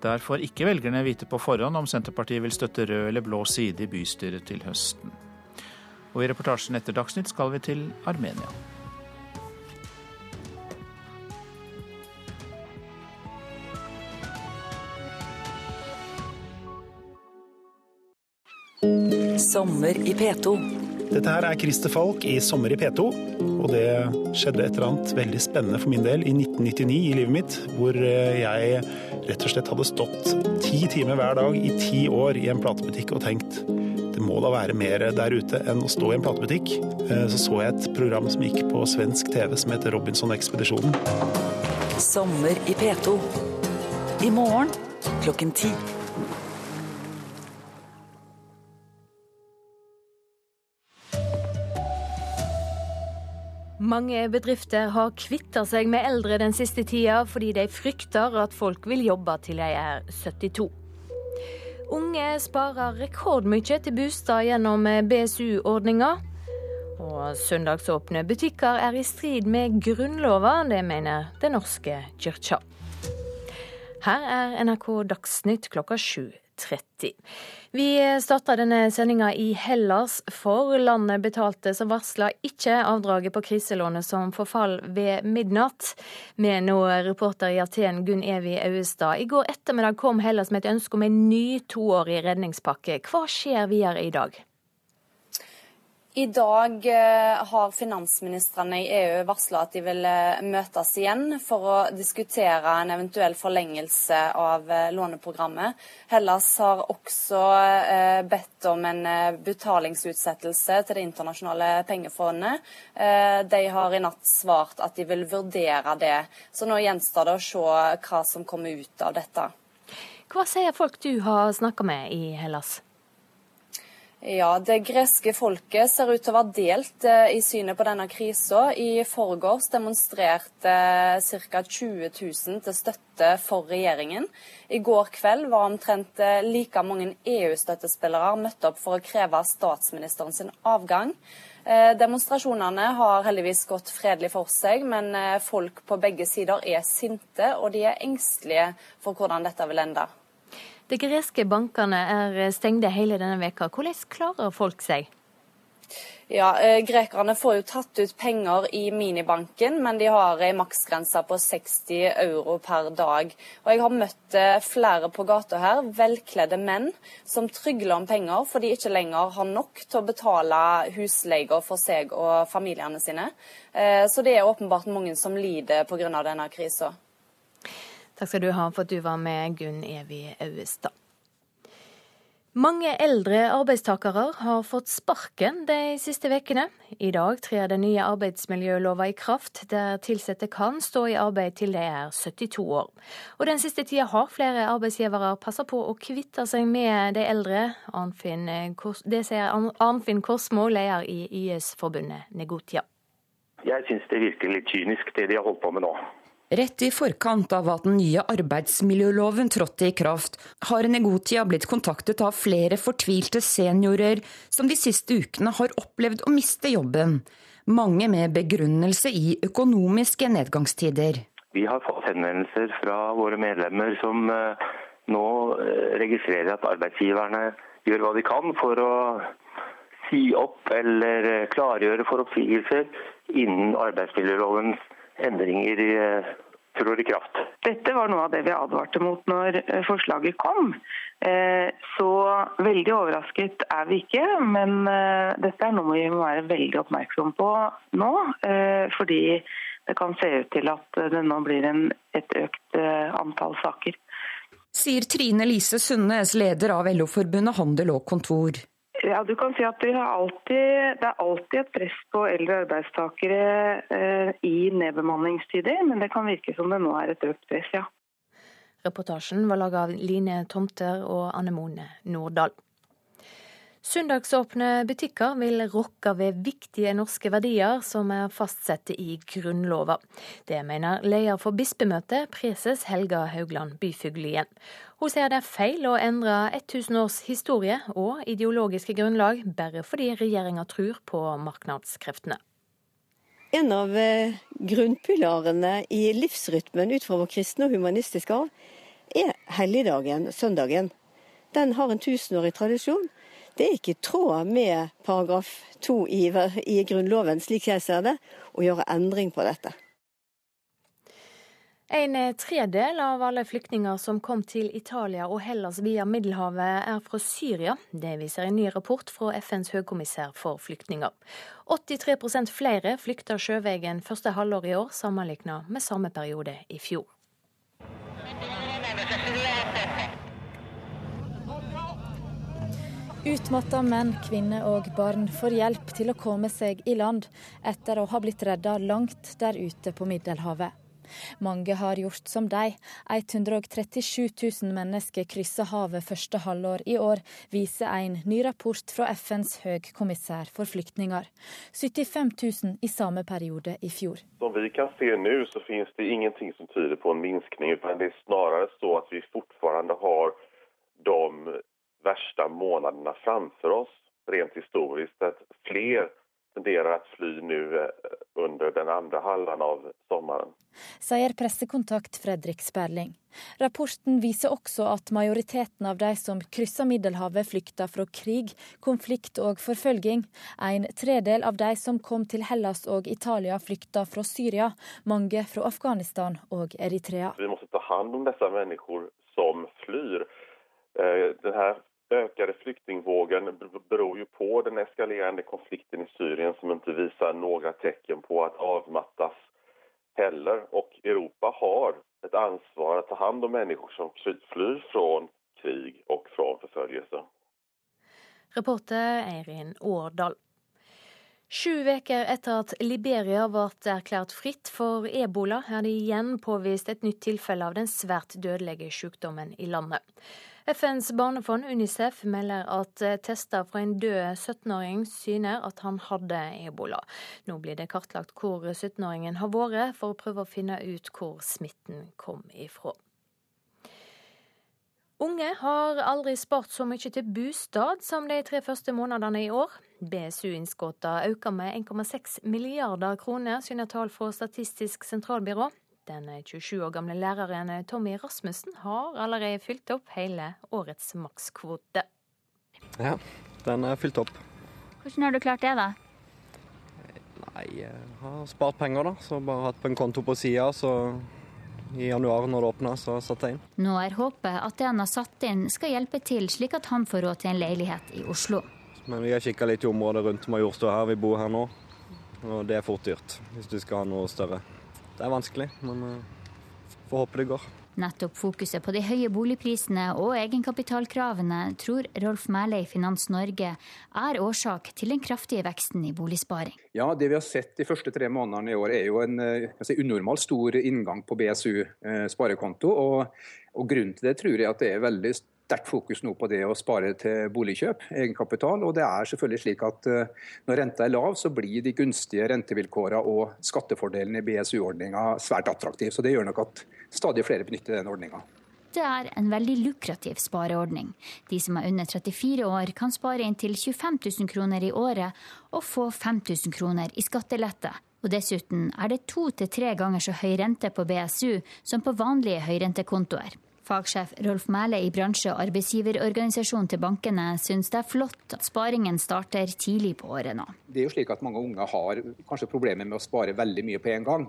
[SPEAKER 1] Der får ikke velgerne vite på forhånd om Senterpartiet vil støtte rød eller blå side i bystyret til høsten. Og i reportasjen etter Dagsnytt skal vi til Armenia.
[SPEAKER 27] Sommer i P2.
[SPEAKER 28] Dette her er Christer Falk i Sommer i P2. Og det skjedde et eller annet veldig spennende for min del i 1999 i livet mitt, hvor eh, jeg rett og slett hadde stått ti timer hver dag i ti år i en platebutikk og tenkt det må da være mer der ute enn å stå i en platebutikk. Eh, så så jeg et program som gikk på svensk TV som heter Robinson-ekspedisjonen.
[SPEAKER 27] Sommer i P2. I morgen klokken ti.
[SPEAKER 29] Mange bedrifter har kvitta seg med eldre den siste tida fordi de frykter at folk vil jobbe til de er 72. Unge sparer rekordmye til bostad gjennom BSU-ordninga. Og søndagsåpne butikker er i strid med Grunnlova, det mener Den norske kyrkja. Her er NRK Dagsnytt klokka 7.30. Vi starta denne sendinga i Hellas, for landet betalte som varsla ikke avdraget på kriselånet som forfall ved midnatt. Med nå reporter i Aten Gunn Evi Auestad. I går ettermiddag kom Hellas med et ønske om en ny toårig redningspakke. Hva skjer videre i dag?
[SPEAKER 2] I dag eh, har finansministrene i EU varsla at de vil eh, møtes igjen for å diskutere en eventuell forlengelse av eh, låneprogrammet. Hellas har også bedt om en betalingsutsettelse til Det internasjonale pengefondet. De har i natt svart at de vil vurdere det. Så nå gjenstår det å se hva som kommer ut av dette.
[SPEAKER 29] Hva sier folk du har snakka med i Hellas?
[SPEAKER 2] Ja, Det greske folket ser ut til å være delt eh, i synet på denne krisa. I forgårs demonstrerte eh, ca. 20 000 til støtte for regjeringen. I går kveld var omtrent eh, like mange EU-støttespillere møtt opp for å kreve statsministeren sin avgang. Demonstrasjonene har heldigvis gått fredelig for seg, men folk på begge sider er sinte, og de er engstelige for hvordan dette vil ende.
[SPEAKER 29] De greske bankene er stengte hele denne veka. Hvordan klarer folk seg?
[SPEAKER 2] Ja, eh, Grekerne får jo tatt ut penger i minibanken, men de har ei maksgrense på 60 euro per dag. Og Jeg har møtt eh, flere på gata her, velkledde menn, som trygler om penger for de ikke lenger har nok til å betale husleier for seg og familiene sine. Eh, så det er åpenbart mange som lider pga. denne krisa.
[SPEAKER 29] Takk skal du ha for at du var med, Gunn Evy Auestad. Mange eldre arbeidstakere har fått sparken de siste ukene. I dag trer den nye arbeidsmiljølova i kraft, der ansatte kan stå i arbeid til de er 72 år. Og Den siste tida har flere arbeidsgivere passa på å kvitte seg med de eldre. Arnfinn, det sier Arnfinn Korsmo, leder i YS-forbundet Negotia.
[SPEAKER 30] Jeg syns det virker litt kynisk, det de har holdt på med nå. Rett i forkant av at den nye arbeidsmiljøloven trådte i kraft, har Negotia blitt kontaktet av flere fortvilte seniorer som de siste ukene har opplevd å miste jobben. Mange med begrunnelse i økonomiske nedgangstider.
[SPEAKER 31] Vi har fått henvendelser fra våre medlemmer som eh, nå eh, registrerer at arbeidsgiverne gjør hva de kan for å si opp eller eh, klargjøre for oppsigelser innen arbeidsmiljølovens endringer trår i kraft.
[SPEAKER 32] Dette var noe av det vi advarte mot når forslaget kom. Så veldig overrasket er vi ikke, men dette er noe vi må være veldig oppmerksom på nå. Fordi det kan se ut til at det nå blir en, et økt eh, antall saker.
[SPEAKER 30] Sier Trine Lise Sundnes, leder av LO-forbundet Handel og Kontor.
[SPEAKER 32] Ja, du kan si at alltid, det er alltid et press på eldre arbeidstakere eh, i nedbemanningstider, men det kan virke som det nå er et økt press, ja.
[SPEAKER 29] Reportasjen var laget av Line Tomter og Anne Mone Nordahl. Søndagsåpne butikker vil rokke ved viktige norske verdier som er fastsette i Grunnlova. Det mener leder for bispemøtet, preses Helga Haugland Byfuglien. Hun sier det er feil å endre 1000 års historie og ideologiske grunnlag bare fordi regjeringa tror på markedskreftene.
[SPEAKER 33] En av eh, grunnpilarene i livsrytmen ut fra vår kristne og humanistiske arv er helligdagen, søndagen. Den har en tusenårig tradisjon. Det er ikke i tråd med paragraf 2 i, i Grunnloven, slik jeg ser det, å gjøre endring på dette.
[SPEAKER 29] En tredel av alle flyktninger som kom til Italia og Hellas via Middelhavet, er fra Syria. Det viser en ny rapport fra FNs høykommissær for flyktninger. 83% flere flykta sjøveien første halvår i år, sammenlignet med samme periode i fjor.
[SPEAKER 34] Utmatta menn, kvinner og barn får hjelp til å komme seg i land etter å ha blitt redda langt der ute på Middelhavet. Mange har gjort som de. 137 000 mennesker krysser havet første halvår i år, viser en ny rapport fra FNs høgkommissær for flyktninger. 75 000 i samme periode i fjor.
[SPEAKER 35] Som vi kan se nå, så finnes det ingenting som tyder på en minskning. Men Det er snarere så at vi fortsatt har de verste månedene framfor oss rent historisk sett, fler tenderer å fly nå eh, under den andre halvdelen av sommeren.
[SPEAKER 34] Sier pressekontakt Fredrik Sperling. Rapporten viser også at majoriteten av de som krysser Middelhavet, flykter fra krig, konflikt og forfølging. En tredel av de som kom til Hellas og Italia, flykter fra Syria, mange fra Afghanistan og Eritrea.
[SPEAKER 35] Vi må ta hånd om disse mennesker som flyr. Eh, Denne ökade flyktingvågen beror ju på den eskalerande konflikten i Syrien som inte visar några tecken på att avmattas heller. Och Europa har ett ansvar att ta hand om människor som flyr från krig och från förföljelse.
[SPEAKER 29] Reporter Eirin Årdal. Sju uker etter at Liberia ble erklært fritt for ebola, er det igjen påvist et nytt tilfelle av den svært dødelige sykdommen i landet. FNs barnefond Unicef melder at tester fra en død 17-åring syner at han hadde ebola. Nå blir det kartlagt hvor 17-åringen har vært, for å prøve å finne ut hvor smitten kom ifra. Unge har aldri spart så mye til bostad som de tre første månedene i år. BSU-innskuddene øker med 1,6 milliarder kroner, syner tall fra Statistisk sentralbyrå. Den 27 år gamle læreren Tommy Rasmussen har allerede fylt opp hele årets makskvote.
[SPEAKER 36] Ja, den er fylt opp.
[SPEAKER 37] Hvordan har du klart det, da?
[SPEAKER 36] Nei, jeg har spart penger, da. Så bare hatt på en konto på sida, så i januar når det åpna, så satte jeg inn.
[SPEAKER 37] Nå er håpet at det han har satt inn skal hjelpe til, slik at han får råd til en leilighet i Oslo.
[SPEAKER 36] Men vi har kikka litt i området rundt Majorstua her, vi bor her nå. Og det er fort dyrt hvis du skal ha noe større. Det er vanskelig, men vi får håpe det går.
[SPEAKER 37] Nettopp fokuset på de høye boligprisene og egenkapitalkravene tror Rolf Mæhle i Finans Norge er årsak til den kraftige veksten i boligsparing.
[SPEAKER 38] Ja, Det vi har sett de første tre månedene i år er jo en eh, si, unormal stor inngang på BSU eh. Og, og, Grunnen til det tror jeg at det er veldig
[SPEAKER 39] sterkt fokus nå på det å spare til boligkjøp, egenkapital. Og det er selvfølgelig slik at eh, når renta er lav, så blir de gunstige rentevilkårene og skattefordelene i BSU-ordninga svært attraktive. Så det gjør nok at stadig flere benytter den ordninga.
[SPEAKER 37] Det er en veldig lukrativ spareordning. De som er under 34 år kan spare inntil 25 000 kroner i året og få 5000 kroner i skattelette. Og dessuten er det to til tre ganger så høy rente på BSU som på vanlige høyrentekontoer. Fagsjef Rolf Mæle i bransje- og arbeidsgiverorganisasjonen til bankene syns det er flott at sparingen starter tidlig på året nå.
[SPEAKER 39] Det er jo slik at Mange unge har kanskje problemer med å spare veldig mye på en gang.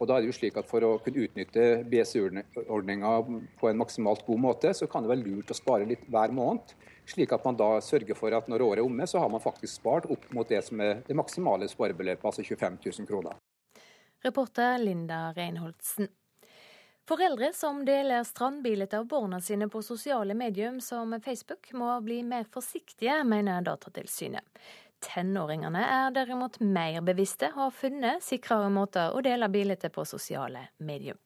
[SPEAKER 39] Og da er det jo slik at For å kunne utnytte BSU-ordninga på en maksimalt god måte, så kan det være lurt å spare litt hver måned. Slik at man da sørger for at når året er omme, så har man faktisk spart opp mot det som er det maksimale sparebeløpet, altså 25 000 kroner.
[SPEAKER 29] Reporter Linda Reinholdsen. Foreldre som deler strandbilder av barna sine på sosiale medier som Facebook, må bli mer forsiktige, mener Datatilsynet. Tenåringene er derimot mer bevisste og har funnet sikrere måter å dele bilder på sosiale medier.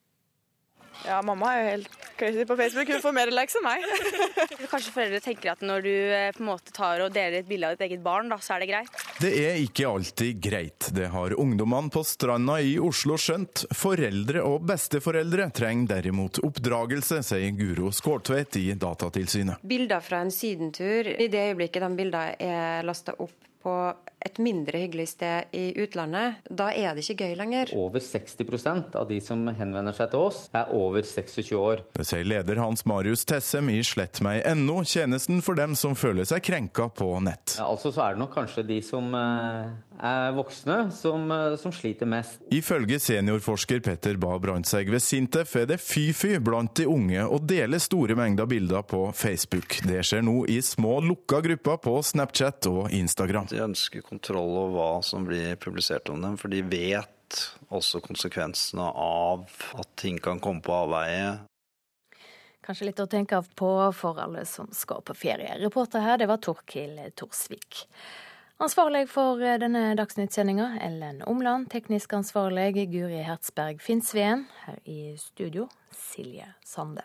[SPEAKER 40] Ja, mamma er jo helt crazy på Facebook. Hun får mer likes enn meg.
[SPEAKER 41] Kanskje foreldre tenker at når du eh, på en måte tar og deler et bilde av ditt eget barn, da, så er det greit.
[SPEAKER 42] Det er ikke alltid greit. Det har ungdommene på stranda i Oslo skjønt. Foreldre og besteforeldre trenger derimot oppdragelse, sier Guro Skårtvedt i Datatilsynet.
[SPEAKER 32] Bilder fra en sydentur, i det øyeblikket de bildene er lasta opp på et mindre hyggelig sted i utlandet, da er det ikke gøy lenger.
[SPEAKER 43] Over 60% av de som henvender seg til oss, er over 26 år.
[SPEAKER 42] Det sier leder Hans Marius Tessem i slettmeg.no, tjenesten for dem som føler seg krenka på nett.
[SPEAKER 43] Ja, altså så er det nok kanskje de som eh, er voksne, som, eh, som sliter mest.
[SPEAKER 42] Ifølge seniorforsker Petter Bae Brandtzæg ved Sintef er det fy-fy blant de unge å dele store mengder bilder på Facebook. Det skjer nå i små, lukka grupper på Snapchat og Instagram.
[SPEAKER 26] De ønsker kontroll over hva som blir publisert om dem, for de vet også konsekvensene av at ting kan komme på avveie.
[SPEAKER 29] Kanskje litt å tenke av på for alle som skal på ferie. Reporter her, det var Torkil Torsvik. Ansvarlig for denne dagsnyttsendinga, Ellen Omland. Teknisk ansvarlig, Guri Hertzberg Finnsveen. Her i studio, Silje Sande.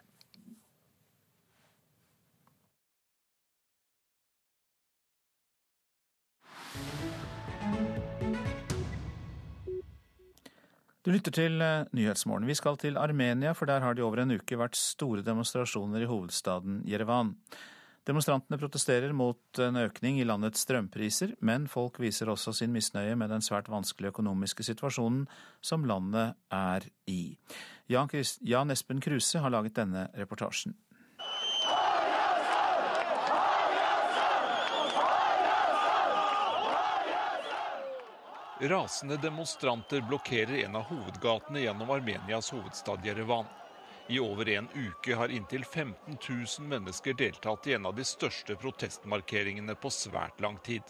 [SPEAKER 1] Du lytter til eh, Nyhetsmorgen. Vi skal til Armenia, for der har det i over en uke vært store demonstrasjoner i hovedstaden Jerevan. Demonstrantene protesterer mot en økning i landets strømpriser, men folk viser også sin misnøye med den svært vanskelige økonomiske situasjonen som landet er i. Jan Espen Kruse har laget denne reportasjen.
[SPEAKER 44] Rasende demonstranter blokkerer en av hovedgatene gjennom Armenias hovedstad Jerevan. I over en uke har inntil 15 000 mennesker deltatt i en av de største protestmarkeringene på svært lang tid.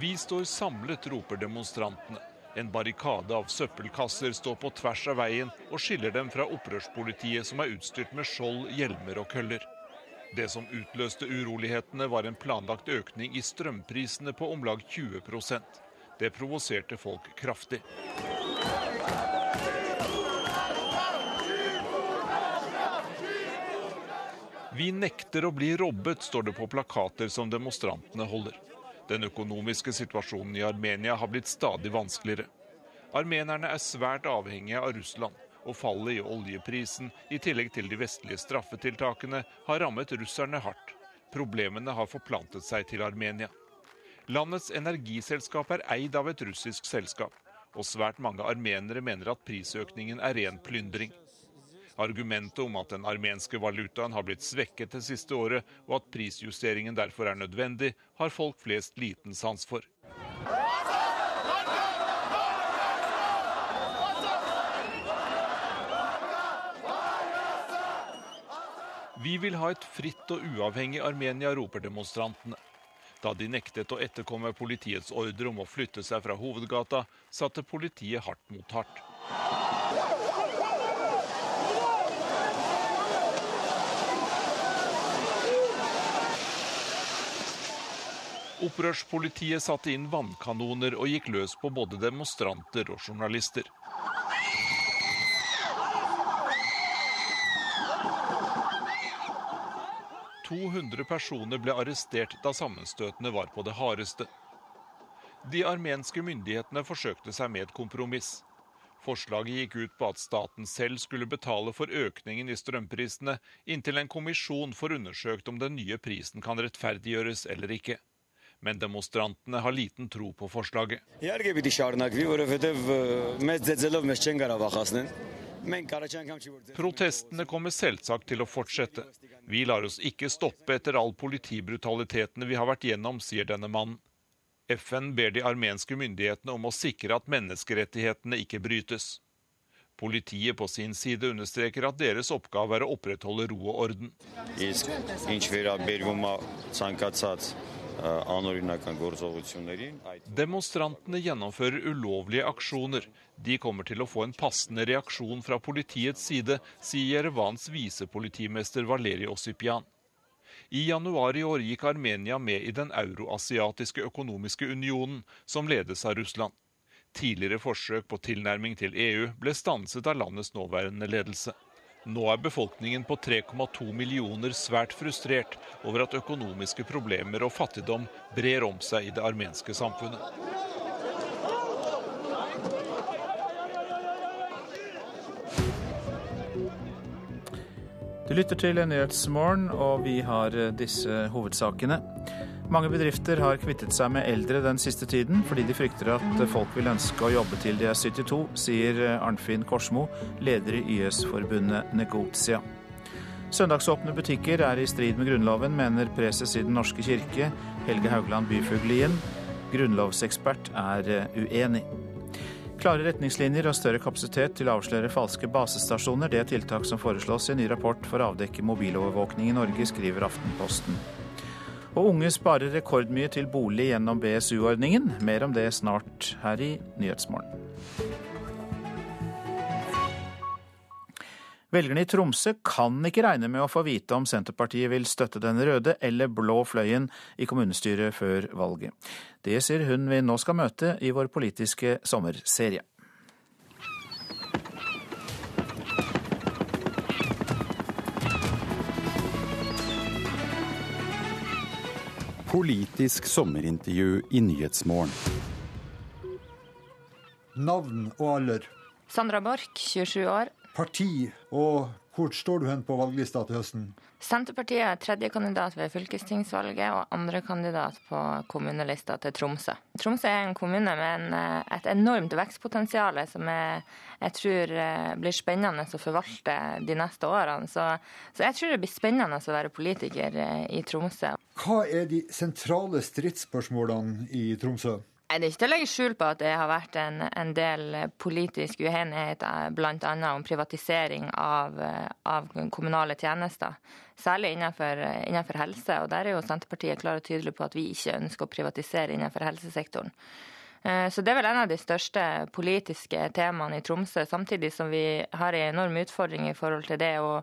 [SPEAKER 44] Vi står samlet, roper demonstrantene. En barrikade av søppelkasser står på tvers av veien og skiller dem fra opprørspolitiet som er utstyrt med skjold, hjelmer og køller. Det som utløste urolighetene, var en planlagt økning i strømprisene på om lag 20 Det provoserte folk kraftig. Vi nekter å bli robbet, står det på plakater som demonstrantene holder. Den økonomiske situasjonen i Armenia har blitt stadig vanskeligere. Armenerne er svært avhengige av Russland og fallet i oljeprisen, i tillegg til de vestlige straffetiltakene, har rammet russerne hardt. Problemene har forplantet seg til Armenia. Landets energiselskap er eid av et russisk selskap, og svært mange armenere mener at prisøkningen er ren plyndring. Argumentet om at den armenske valutaen har blitt svekket det siste året, og at prisjusteringen derfor er nødvendig, har folk flest liten sans for. Vi vil ha et fritt og uavhengig Armenia, roper demonstrantene. Da de nektet å etterkomme politiets ordre om å flytte seg fra hovedgata, satte politiet hardt mot hardt. Opprørspolitiet satte inn vannkanoner og gikk løs på både demonstranter og journalister. 200 personer ble arrestert da sammenstøtene var på det hardeste. De armenske myndighetene forsøkte seg med et kompromiss. Forslaget gikk ut på at staten selv skulle betale for økningen i strømprisene, inntil en kommisjon får undersøkt om den nye prisen kan rettferdiggjøres eller ikke. Men demonstrantene har liten tro på forslaget. Protestene kommer selvsagt til å fortsette. Vi lar oss ikke stoppe etter all politibrutaliteten vi har vært gjennom, sier denne mannen. FN ber de armenske myndighetene om å sikre at menneskerettighetene ikke brytes. Politiet på sin side understreker at deres oppgave er å opprettholde ro og orden. Demonstrantene gjennomfører ulovlige aksjoner. De kommer til å få en passende reaksjon fra politiets side, sier Jerevans visepolitimester Valeri Ossipian. I januar i år gikk Armenia med i den euroasiatiske økonomiske unionen, som ledes av Russland. Tidligere forsøk på tilnærming til EU ble stanset av landets nåværende ledelse. Nå er befolkningen på 3,2 millioner svært frustrert over at økonomiske problemer og fattigdom brer om seg i det armenske samfunnet.
[SPEAKER 1] Du lytter til Nyhetsmorgen, og vi har eh, disse hovedsakene. Mange bedrifter har kvittet seg med eldre den siste tiden, fordi de frykter at folk vil ønske å jobbe til de er 72, sier Arnfinn Korsmo, leder i YS-forbundet Negotia. Søndagsåpne butikker er i strid med Grunnloven, mener preses i Den norske kirke, Helge Haugland Byfuglien. Grunnlovsekspert er uenig. Klare retningslinjer og større kapasitet til å avsløre falske basestasjoner, det er tiltak som foreslås i en ny rapport for å avdekke mobilovervåkning i Norge, skriver Aftenposten. Og unge sparer rekordmye til bolig gjennom BSU-ordningen. Mer om det snart her i Nyhetsmorgen. Velgerne i Tromsø kan ikke regne med å få vite om Senterpartiet vil støtte den røde eller blå fløyen i kommunestyret før valget. Det sier hun vi nå skal møte i vår politiske sommerserie.
[SPEAKER 39] Politisk sommerintervju i Nyhetsmorgen.
[SPEAKER 45] Navn og alder?
[SPEAKER 46] Sandra Borch, 27 år
[SPEAKER 45] parti, og hvor står du hen på valglista til høsten?
[SPEAKER 46] Senterpartiet er tredjekandidat ved fylkestingsvalget og andrekandidat på kommunelista til Tromsø. Tromsø er en kommune med en, eh, et enormt vekstpotensial som jeg, jeg, tror eh, blir spennende å forvalte de neste årene. Så, så jeg tror det blir spennende å være politiker eh, i Tromsø.
[SPEAKER 45] Hva er de sentrale stridsspørsmålene i Tromsø?
[SPEAKER 46] Det er ikke til å legge skjul på at det har vært en, en del politisk uenighet eh, bl.a. om privatisering av, eh, av, kommunale tjenester. Særlig innenfor, innenfor, helse. og Der er jo Senterpartiet klar og tydelig på at vi ikke ønsker å privatisere innenfor helsesektoren. Eh, så Det er vel en av de største politiske temaene i Tromsø, samtidig som vi har en enorm utfordring i forhold til det å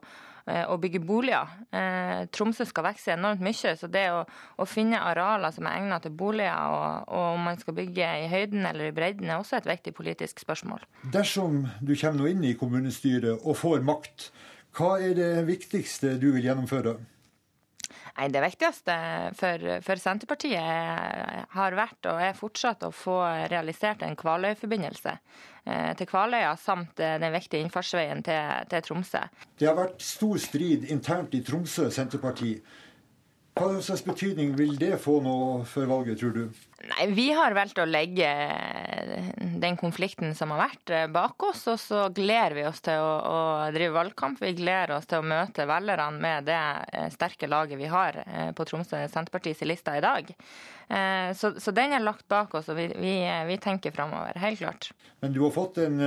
[SPEAKER 46] å bygge boliger. Eh, Tromsø skal vokse enormt mye, så det å, å finne arealer som er egnet til boliger, og, og, om man skal bygge i høyden eller i bredden, er også et viktig politisk spørsmål.
[SPEAKER 45] Dersom du kommer nå inn i kommunestyret og får makt, hva er det viktigste du vil gjennomføre?
[SPEAKER 46] Nei, Det viktigste for, for, Senterpartiet har vært og er fortsatt å få realisert en Kvaløy-forbindelse eh, til Kvaløya, samt eh, den viktige innfartsveien til, til Tromsø.
[SPEAKER 45] Det har vært stor strid internt i Tromsø Senterparti. Hva slags betydning vil det få nå før valget, tror du?
[SPEAKER 46] Nei, Vi har valgt å legge den konflikten som har vært, eh, bak oss. Og så gleder vi oss til å, å drive valgkamp. Vi gleder oss til å møte velgerne med det eh, sterke laget vi har eh, på Tromsø Senterpartis lista i dag. Så, så, den er lagt bak oss, og vi, vi, vi tenker framover. Helt klart.
[SPEAKER 45] Men du har fått en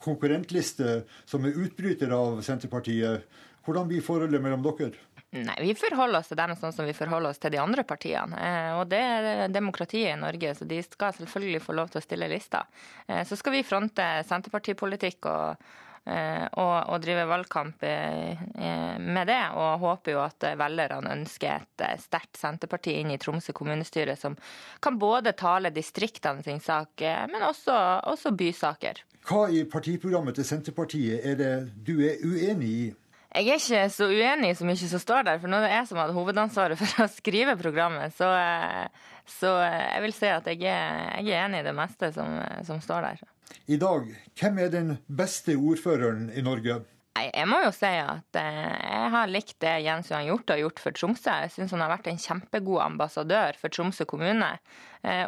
[SPEAKER 45] konkurrentliste som er utbryter av Senterpartiet. Hvordan blir forholdet mellom dere?
[SPEAKER 46] Nei, Vi forholder oss til dem sånn som vi forholder oss til de andre partiene. Eh, og det er demokratiet i Norge, så de skal selvfølgelig få lov til å stille lister. Eh, så skal vi fronte senterpartipolitikk og, eh, og, og drive valgkamp med det, og håper jo at velgerne ønsker et sterkt Senterparti inn i Tromsø kommunestyre, som kan både tale distriktene sin sak, men også, også bysaker.
[SPEAKER 45] Hva i partiprogrammet til Senterpartiet er det du er uenig i?
[SPEAKER 46] Jeg er ikke så uenig i så mye som står der, for nå er det jeg som hadde hovedansvaret for å skrive programmet. Så, eh, så eh, jeg vil si at jeg er, jeg er, enig i det meste som, som står der.
[SPEAKER 45] I dag, hvem er den beste ordføreren i Norge?
[SPEAKER 46] Jeg må jo si at jeg har likt det Jens Johan Hjort har gjort for Tromsø. Jeg syns han har vært en kjempegod ambassadør for Tromsø kommune.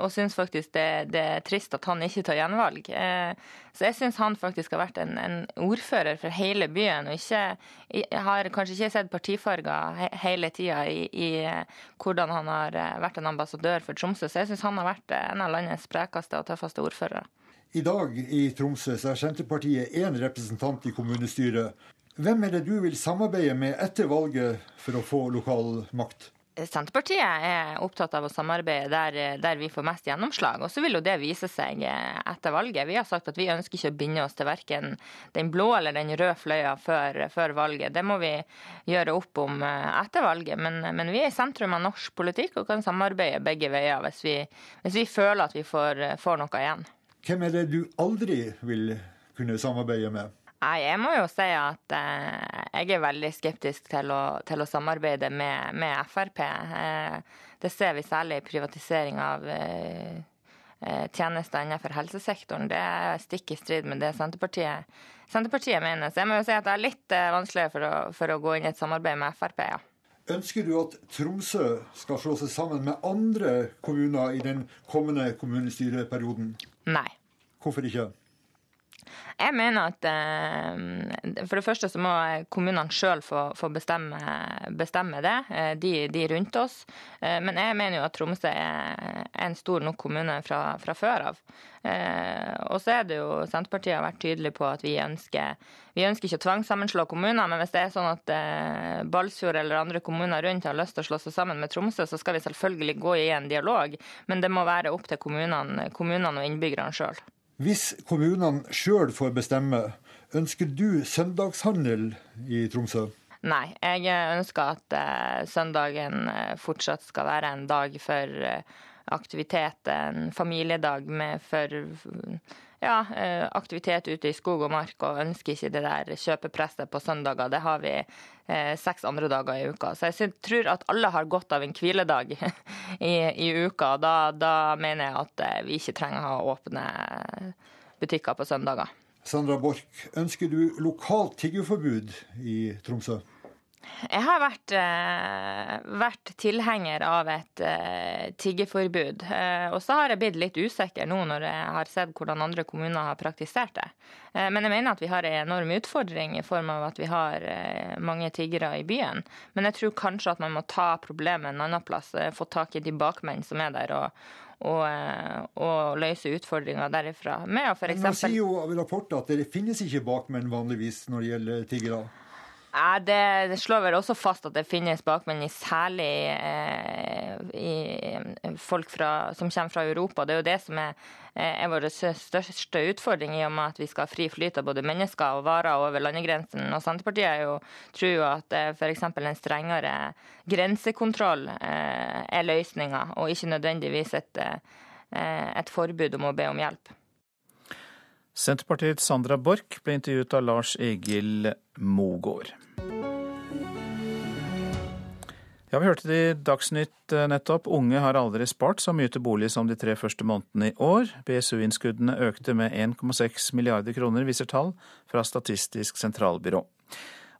[SPEAKER 46] Og syns faktisk det, det, er trist at han ikke tar gjenvalg. Så jeg syns han faktisk har vært en, en, ordfører for hele byen. Og ikke, har kanskje ikke sett partifarger hele tida i, i, hvordan han har vært en ambassadør for Tromsø. Så jeg syns han har vært en av landets sprekeste og tøffeste ordførere.
[SPEAKER 45] I dag i Tromsø så er Senterpartiet én representant i kommunestyret. Hvem er det du vil samarbeide med etter valget for å få lokal makt?
[SPEAKER 46] Senterpartiet er opptatt av å samarbeide der, der vi får mest gjennomslag. Og så vil jo det vise seg etter valget. Vi har sagt at vi ønsker ikke å binde oss til verken den blå eller den røde fløya før, før, valget. Det må vi gjøre opp om etter valget. Men, men, vi er i sentrum av norsk politikk og kan samarbeide begge veier hvis vi, hvis vi føler at vi får, får noe igjen.
[SPEAKER 45] Hvem er det du aldri vil kunne samarbeide med?
[SPEAKER 46] Nei, Jeg må jo si at eh, jeg er veldig skeptisk til å, til å samarbeide med, med Frp. Eh, det ser vi særlig i privatisering av eh, eh, tjenester innenfor helsesektoren. Det er stikk i strid med det Senterpartiet, Senterpartiet mener. Så jeg må jo si at det er litt eh, vanskeligere for for å gå inn i et samarbeid med Frp, ja.
[SPEAKER 45] Ønsker du at Tromsø skal slå seg sammen med andre kommuner i den kommende kommunestyreperioden?
[SPEAKER 46] Nei.
[SPEAKER 45] Hvorfor ikke?
[SPEAKER 46] Jeg mener at eh, for det første så må kommunene sjøl få, få bestemme, bestemme, det, eh, de, de, rundt oss. Eh, men jeg mener jo at Tromsø er en stor nok kommune fra, fra før av. Og så er det jo Senterpartiet har vært tydelig på at vi ønsker vi ønsker ikke å tvangssammenslå kommuner, men hvis det er sånn at Balsfjord eller andre kommuner rundt har lyst til å slå seg sammen med Tromsø, så skal vi selvfølgelig gå i en dialog. Men det må være opp til kommunene, kommunene og innbyggerne sjøl.
[SPEAKER 45] Hvis kommunene sjøl får bestemme, ønsker du søndagshandel i Tromsø?
[SPEAKER 46] Nei, jeg ønsker at uh, søndagen uh, fortsatt skal være en dag for uh, aktivitet, en familiedag med for ja, aktivitet ute i skog og mark, og ønsker ikke det der kjøpepresset på søndager. Det har vi seks andre dager i uka. Så jeg tror at alle har godt av en hviledag i, i uka. Da, da mener jeg at vi ikke trenger å ha åpne butikker på søndager.
[SPEAKER 45] Sandra Borch, ønsker du lokalt tiggerforbud i Tromsø?
[SPEAKER 46] Jeg har vært, eh, vært tilhenger av et eh, tiggeforbud. Eh, og så har jeg blitt litt usikker nå når jeg har sett hvordan andre kommuner har praktisert det. Men jeg mener at vi har en enorm utfordring i form av at vi har mange tiggere i byen. Men jeg tror kanskje at man må ta problemet en annen plass. Få tak i de bakmenn som er der. og og, og, løse utfordringer derifra. Med å for eksempel...
[SPEAKER 45] Man sier jo rapporter at det finnes ikke bakmenn vanligvis når det gjelder tiggere?
[SPEAKER 46] Ja, det, slår vel også fast at det finnes bakmenn, særlig eh, i folk fra, som kommer fra Europa. Det er jo det som er, eh, er vår største utfordring, i og med at vi skal ha fri flyt av både mennesker og varer over landegrensen. Og Senterpartiet jo, tror jo at eh, f.eks. en strengere grensekontroll eh, er løsninga, og ikke nødvendigvis et, eh, et forbud om å be om hjelp.
[SPEAKER 1] Senterpartiets Sandra Borch ble intervjuet av Lars Egil Mogård. Ja, Vi hørte det i Dagsnytt eh, nettopp. Unge har aldri spart så mye til bolig som de tre første månedene i år. BSU-innskuddene økte med 1,6 milliarder kroner, viser tall fra Statistisk sentralbyrå.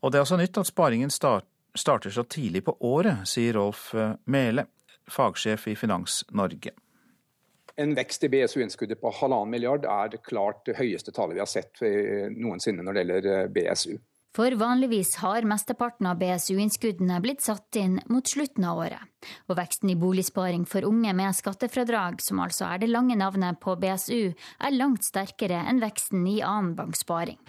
[SPEAKER 1] Og det er også nytt at sparingen starter så tidlig på året, sier Rolf eh, Mele, fagsjef i Finans Norge.
[SPEAKER 38] En vekst i BSU-innskuddet på halvannen milliard er klart det høyeste tallet vi har sett eh, noensinne når det gjelder BSU.
[SPEAKER 37] For vanligvis har mesteparten av BSU-innskuddene blitt satt inn mot slutten av året. Og veksten i boligsparing for unge med skattefradrag, som altså er det lange navnet på BSU, er langt sterkere enn veksten i annen banksparing.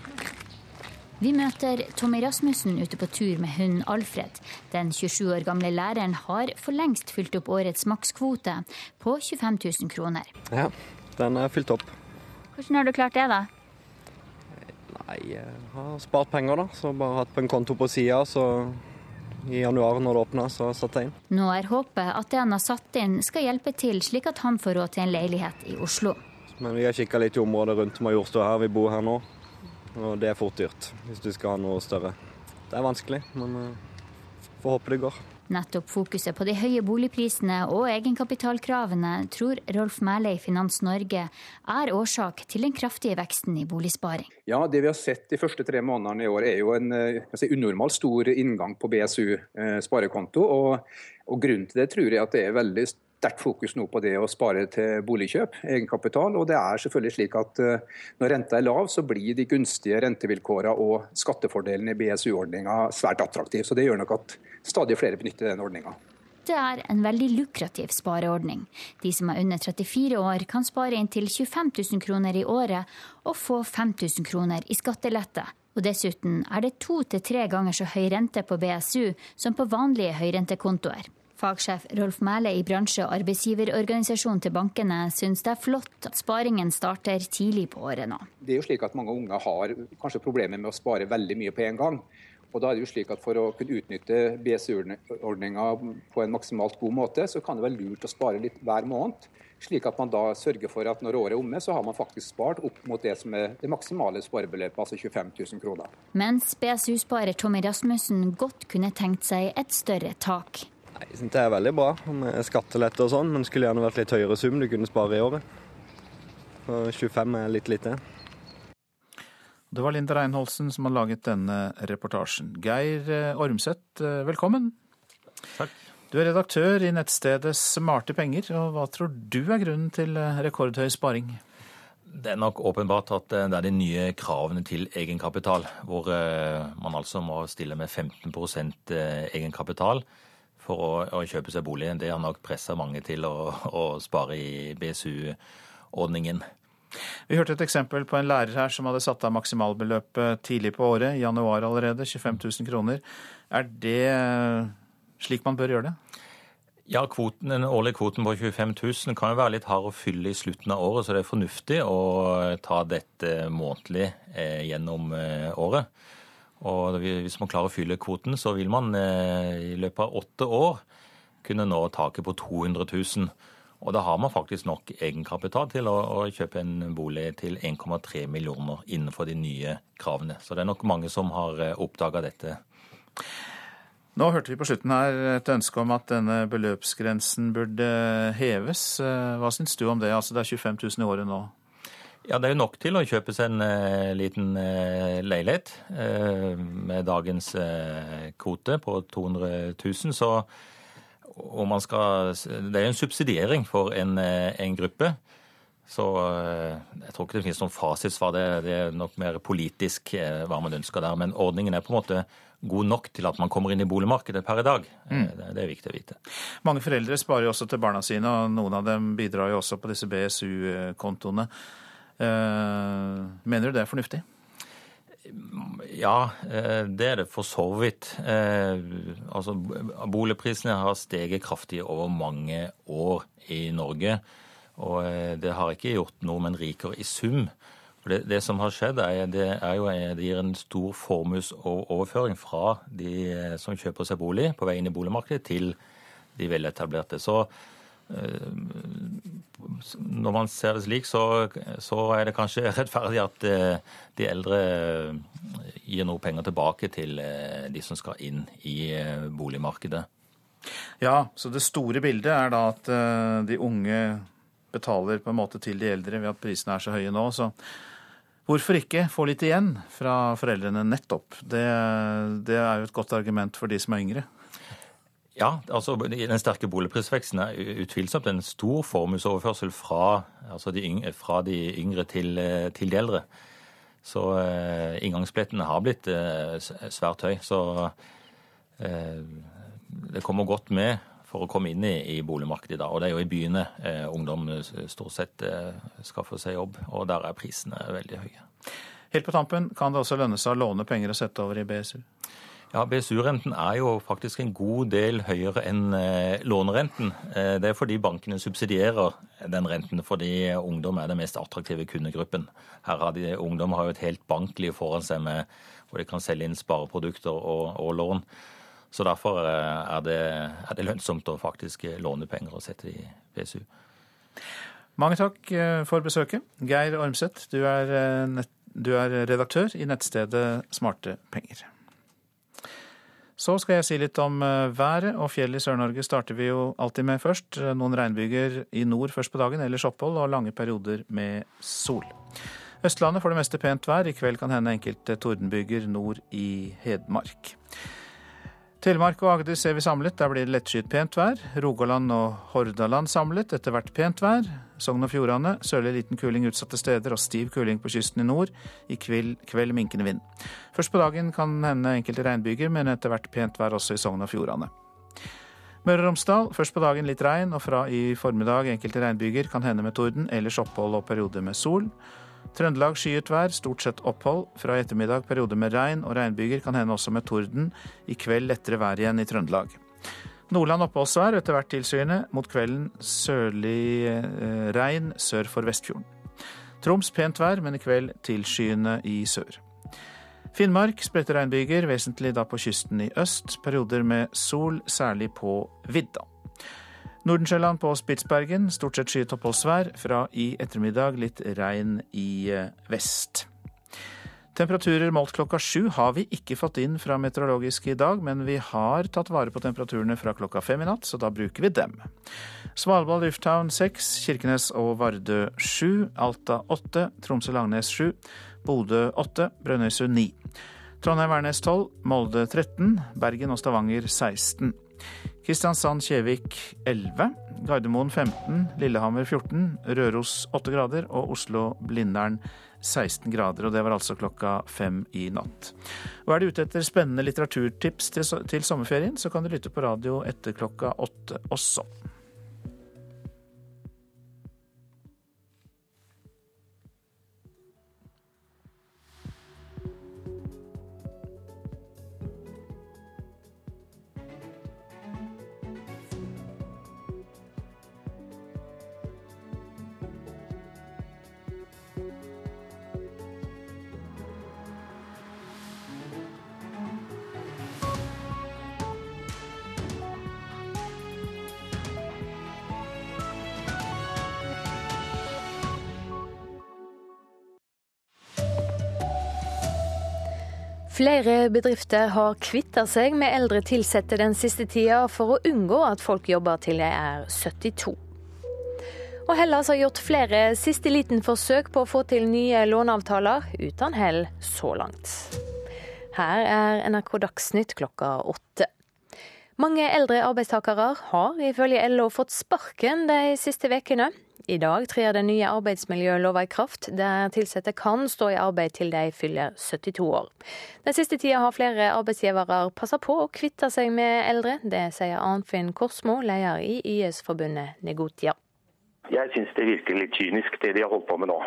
[SPEAKER 37] Vi møter Tommy Rasmussen ute på tur med hunden Alfred. Den 27 år gamle læreren har for lengst fylt opp årets makskvote på 25 000 kroner.
[SPEAKER 36] Ja, den er fylt opp.
[SPEAKER 37] Hvordan har du klart det, da?
[SPEAKER 36] Nei, jeg har spart penger, da. Så bare hatt på en konto på sida, så i januar når det åpna, så satte jeg inn.
[SPEAKER 37] Nå er håpet at det han har satt inn skal hjelpe til, slik at han får råd til en leilighet i Oslo.
[SPEAKER 36] Men vi har kikka litt i området rundt Majorstua her, vi bor her nå. Og det er fort dyrt hvis du skal ha noe større. Det er vanskelig, men får håpe det går.
[SPEAKER 37] Nettopp fokuset på de høye boligprisene og egenkapitalkravene tror Rolf Mæhle i Finans Norge er årsak til den kraftige veksten i boligsparing.
[SPEAKER 38] Ja, Det vi har sett de første tre månedene i år er jo en si, unormalt stor inngang på BSU eh, sparekonto. Og, og Grunnen til det tror jeg at det er veldig sterkt fokus nå på det å spare til boligkjøp, egenkapital. Og det er selvfølgelig slik at uh, når renta er lav, så blir de gunstige rentevilkårene og skattefordelene i BSU-ordninga svært attraktive. Så det gjør nok at stadig flere benytter den ordninga.
[SPEAKER 37] Det er en veldig lukrativ spareordning. De som er under 34 år kan spare inntil 25 000 kroner i året og få 5000 kroner i skattelette. Og dessuten er det to til tre ganger så høy rente på BSU som på vanlige høyrentekontoer. Fagsjef Rolf Mæle i bransje- og arbeidsgiverorganisasjonen til bankene syns det er flott at sparingen starter tidlig på året nå.
[SPEAKER 38] Det er jo slik at Mange unge har kanskje problemer med å spare veldig mye på en gang. Og da er det jo slik at For å kunne utnytte BSU-ordninga på en maksimalt god måte, så kan det være lurt å spare litt hver måned. Slik at man da sørger for at når året er omme, så har man faktisk spart opp mot det som er det maksimale sparebeløpet, altså 25 000 kroner.
[SPEAKER 37] Mens BSU-sparer Tommy Rasmussen godt kunne tenkt seg et større tak.
[SPEAKER 36] Jeg synes Det er veldig bra med skattelette og sånn, men skulle gjerne vært litt høyere sum du kunne spare i året. Og 25 er litt lite.
[SPEAKER 1] Det var Linda Reinholsen som har laget denne reportasjen. Geir eh, Ormseth, eh, velkommen.
[SPEAKER 47] Takk.
[SPEAKER 1] Du er redaktør i nettstedet Smarte penger, og hva tror du er grunnen til eh, rekordhøy sparing?
[SPEAKER 47] Det er nok åpenbart at det er de nye kravene til egenkapital, hvor man altså må stille med 15% egenkapital for å, å, kjøpe seg bolig. Det har nok pressa mange til å, å spare i BSU-ordningen.
[SPEAKER 1] Vi hørte et eksempel på en lærer her som hadde satt av maksimalbeløpet tidlig på året, i januar allerede, 25 000 kroner. Er det slik man bør gjøre det?
[SPEAKER 47] Ja, kvoten, Den årlige kvoten på 25 000 kan jo være litt hard å fylle i slutten av året, så det er fornuftig å ta dette månedlig eh, gjennom eh, året. Og hvis man klarer å fylle kvoten, så vil man eh, i løpet av åtte år kunne nå taket på 200 000. Og da har man faktisk nok egenkapital til å, kjøpe en bolig til 1,3 millioner innenfor de nye kravene. Så det er nok mange som har eh, oppdaga dette.
[SPEAKER 1] Nå hørte vi på slutten her et ønske om at denne beløpsgrensen burde heves. Eh, hva syns du om det? Altså det er 25 000 i året nå.
[SPEAKER 47] Ja, det er jo nok til å kjøpe seg en uh, liten uh, leilighet uh, med dagens kvote på 200 000. Så og man skal Det er jo en subsidiering for en, en gruppe. Så jeg tror ikke det finnes noen fasitsvar. Det, det er nok mer politisk hva man ønsker der. Men ordningen er på en måte god nok til at man kommer inn i boligmarkedet per i dag. Mm. Det, det, er viktig å vite.
[SPEAKER 1] Mange foreldre sparer jo også til barna sine, og noen av dem bidrar jo også på disse BSU-kontoene. Eh, mener du det er fornuftig?
[SPEAKER 47] Ja, eh, det er det for så vidt. Eh, altså, boligprisene har steget kraftig over mange år i Norge. Og det har ikke gjort nordmenn rikere i sum. Det, det, som har skjedd, er, det, er jo, det gir en stor formuesoverføring fra de som kjøper seg bolig på vei inn i boligmarkedet, til de veletablerte. Så når man ser det slik, så, så, er det kanskje rettferdig at eh, de eldre gir noe penger tilbake til eh, de som skal inn i eh, boligmarkedet.
[SPEAKER 1] Ja, så det store bildet er da at de unge betaler på en måte til de eldre ved at prisene er så høye nå. Så hvorfor ikke få litt igjen fra foreldrene nettopp? Det, det er jo et godt argument for de som er yngre.
[SPEAKER 47] Ja, altså den sterke boligprisveksten er utvilsomt en stor formuesoverførsel fra, altså de yngre, fra de yngre til, eh, til, de eldre. Så eh, inngangsbillettene har blitt eh, svært høy. Så eh, det kommer godt med for å komme inn i, i boligmarkedet i dag. Og det er jo i byene eh, ungdom stort sett eh, skaffer seg jobb, og der er prisene veldig høye.
[SPEAKER 1] Helt på tampen, kan det også lønne seg å låne penger og sette over i BSU?
[SPEAKER 47] Ja, BSU-renten er jo faktisk en god del høyere enn eh, lånerenten. Eh, det er fordi bankene subsidierer den renten, fordi ungdom er den mest attraktive kundegruppen. Her har de, Ungdom har jo et helt bankliv foran seg med, hvor de kan selge inn spareprodukter og, og lån. Så derfor eh, er det, er det, lønnsomt å faktisk låne penger og sette i BSU.
[SPEAKER 1] Mange takk for besøket. Geir Ormseth, du er, du er redaktør i nettstedet Smarte penger. Så skal jeg si litt om eh, været, og fjell i Sør-Norge starter vi jo alltid med først. Noen regnbyger i nord først på dagen, ellers opphold og lange perioder med sol. Østlandet får det meste pent vær. I kveld kan hende enkelte tordenbyger nord i Hedmark. Telemark og Agder ser vi samlet. Der blir det lettskyet pent vær. Rogaland og Hordaland samlet. Etter hvert pent vær. Sogn og Fjordane sørlig liten kuling utsatte steder og stiv kuling på kysten i nord. I kveld, kveld minkende vind. Først på dagen kan hende enkelte regnbyger, men etter hvert pent vær også i Sogn og Fjordane. Møre og Romsdal først på dagen litt regn, og fra i formiddag enkelte regnbyger. Kan hende med torden, ellers opphold og perioder med sol. Trøndelag skyet vær, stort sett opphold. Fra i ettermiddag perioder med regn og regnbyger, kan hende også med torden. I kveld lettere vær igjen i Trøndelag. Nordland oppholdsvær, etter hvert tilskyende. Mot kvelden sørlig eh, regn sør for Vestfjorden. Troms pent vær, men i kveld tilskyende i sør. Finnmark spredte regnbyger, vesentlig da på kysten i øst. Perioder med sol, særlig på vidda. Nordensjøland på Spitsbergen stort sett skyet oppholdsvær. Fra i ettermiddag litt regn i eh, vest. Temperaturer målt klokka sju har vi ikke fått inn fra meteorologisk i dag, men vi har tatt vare på temperaturene fra klokka fem i natt, så da bruker vi dem. Svalbard lufthavn seks, Kirkenes og Vardø sju, Alta åtte, Tromsø-Langnes sju, Bodø åtte, Brønnøysund ni. Trondheim-Værnes tolv, Molde 13, Bergen og Stavanger 16. Kristiansand-Kjevik 11, Gardermoen 15, Lillehammer 14, Røros 8 grader og Oslo-Blindern 16 grader. Og det var altså klokka fem i natt. Og er du ute etter spennende litteraturtips til, sommerferien, så kan du lytte på radio etter klokka åtte også.
[SPEAKER 29] Flere bedrifter har kvitta seg med eldre ansatte den siste tida for å unngå at folk jobber til de er 72. Og Hellas har gjort flere siste liten forsøk på å få til nye låneavtaler, uten hell så langt. Her er NRK Dagsnytt klokka åtte. Mange eldre arbeidstakere har ifølge LO fått sparken de siste ukene. I dag trer den nye arbeidsmiljølova i kraft, der ansatte kan stå i arbeid til de fyller 72 år. Den siste tida har flere arbeidsgivere passa på å kvitte seg med eldre. Det sier Arnfinn Korsmo, leder i YS-forbundet Negotia.
[SPEAKER 48] Jeg syns det virker litt kynisk, det de har holdt på med nå.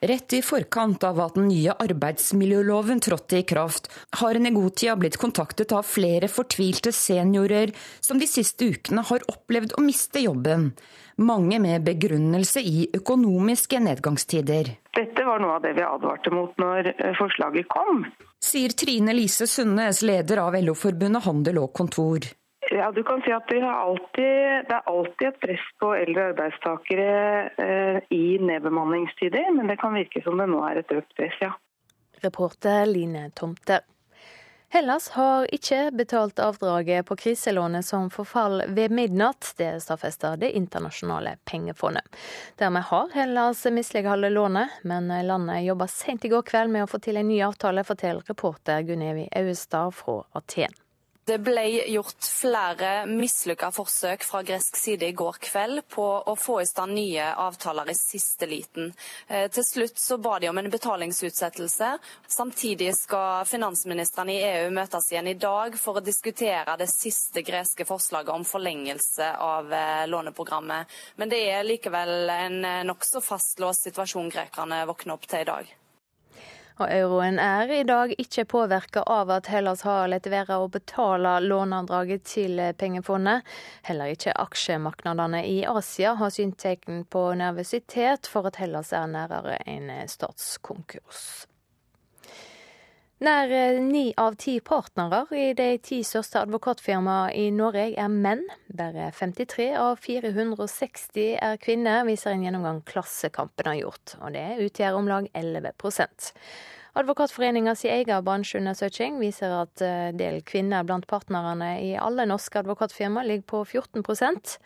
[SPEAKER 49] Rett i forkant av at den nye arbeidsmiljøloven trådte i kraft, har Negotia blitt kontaktet av flere fortvilte seniorer som de siste ukene har opplevd å miste jobben. Mange med begrunnelse i økonomiske nedgangstider.
[SPEAKER 50] Dette var noe av det vi advarte mot når eh, forslaget kom.
[SPEAKER 49] Sier Trine Lise Sundnes, leder av LO-forbundet Handel og Kontor.
[SPEAKER 50] Ja, du kan si at alltid, det er alltid et press på eldre arbeidstakere eh, i nedbemanningstider, men det kan virke som det nå er et økt press, ja.
[SPEAKER 29] Reporter Line Tomter. Hellas har ikke betalt avdraget på kriselånet som forfall ved midnatt. Det stadfester Det internasjonale pengefondet. Dermed har Hellas misligholdt lånet, men landet jobba sent i går kveld med å få til en ny avtale, forteller reporter Gunevi Auestad fra Aten.
[SPEAKER 2] Det ble gjort flere mislykka forsøk fra gresk side i går kveld på å få i stand nye avtaler i siste liten. Eh, til slutt så ba de om en betalingsutsettelse. Samtidig skal finansministrene i EU møtes igjen i dag for å diskutere det siste greske forslaget om forlengelse av eh, låneprogrammet. Men det er likevel en eh, nokså fastlåst situasjon grekerne våkner opp til i dag.
[SPEAKER 29] Og euroen er i dag ikke påvirka av at Hellas har latt være å betale låneavdraget til pengefondet. Heller ikke aksjemarkedene i Asia har synt på nervøsitet for at Hellas er nærmere en statskonkurs. Nær ni av ti partnere i de ti største advokatfirmaene i Norge er menn. Bare 53 av 460 er kvinner, viser en gjennomgang Klassekampen har gjort. Og det utgjør om lag 11 Advokatforeninga si egen bransjeundersøking viser at eh, del kvinner blant partnerne i alle norske advokatfirma ligger på 14%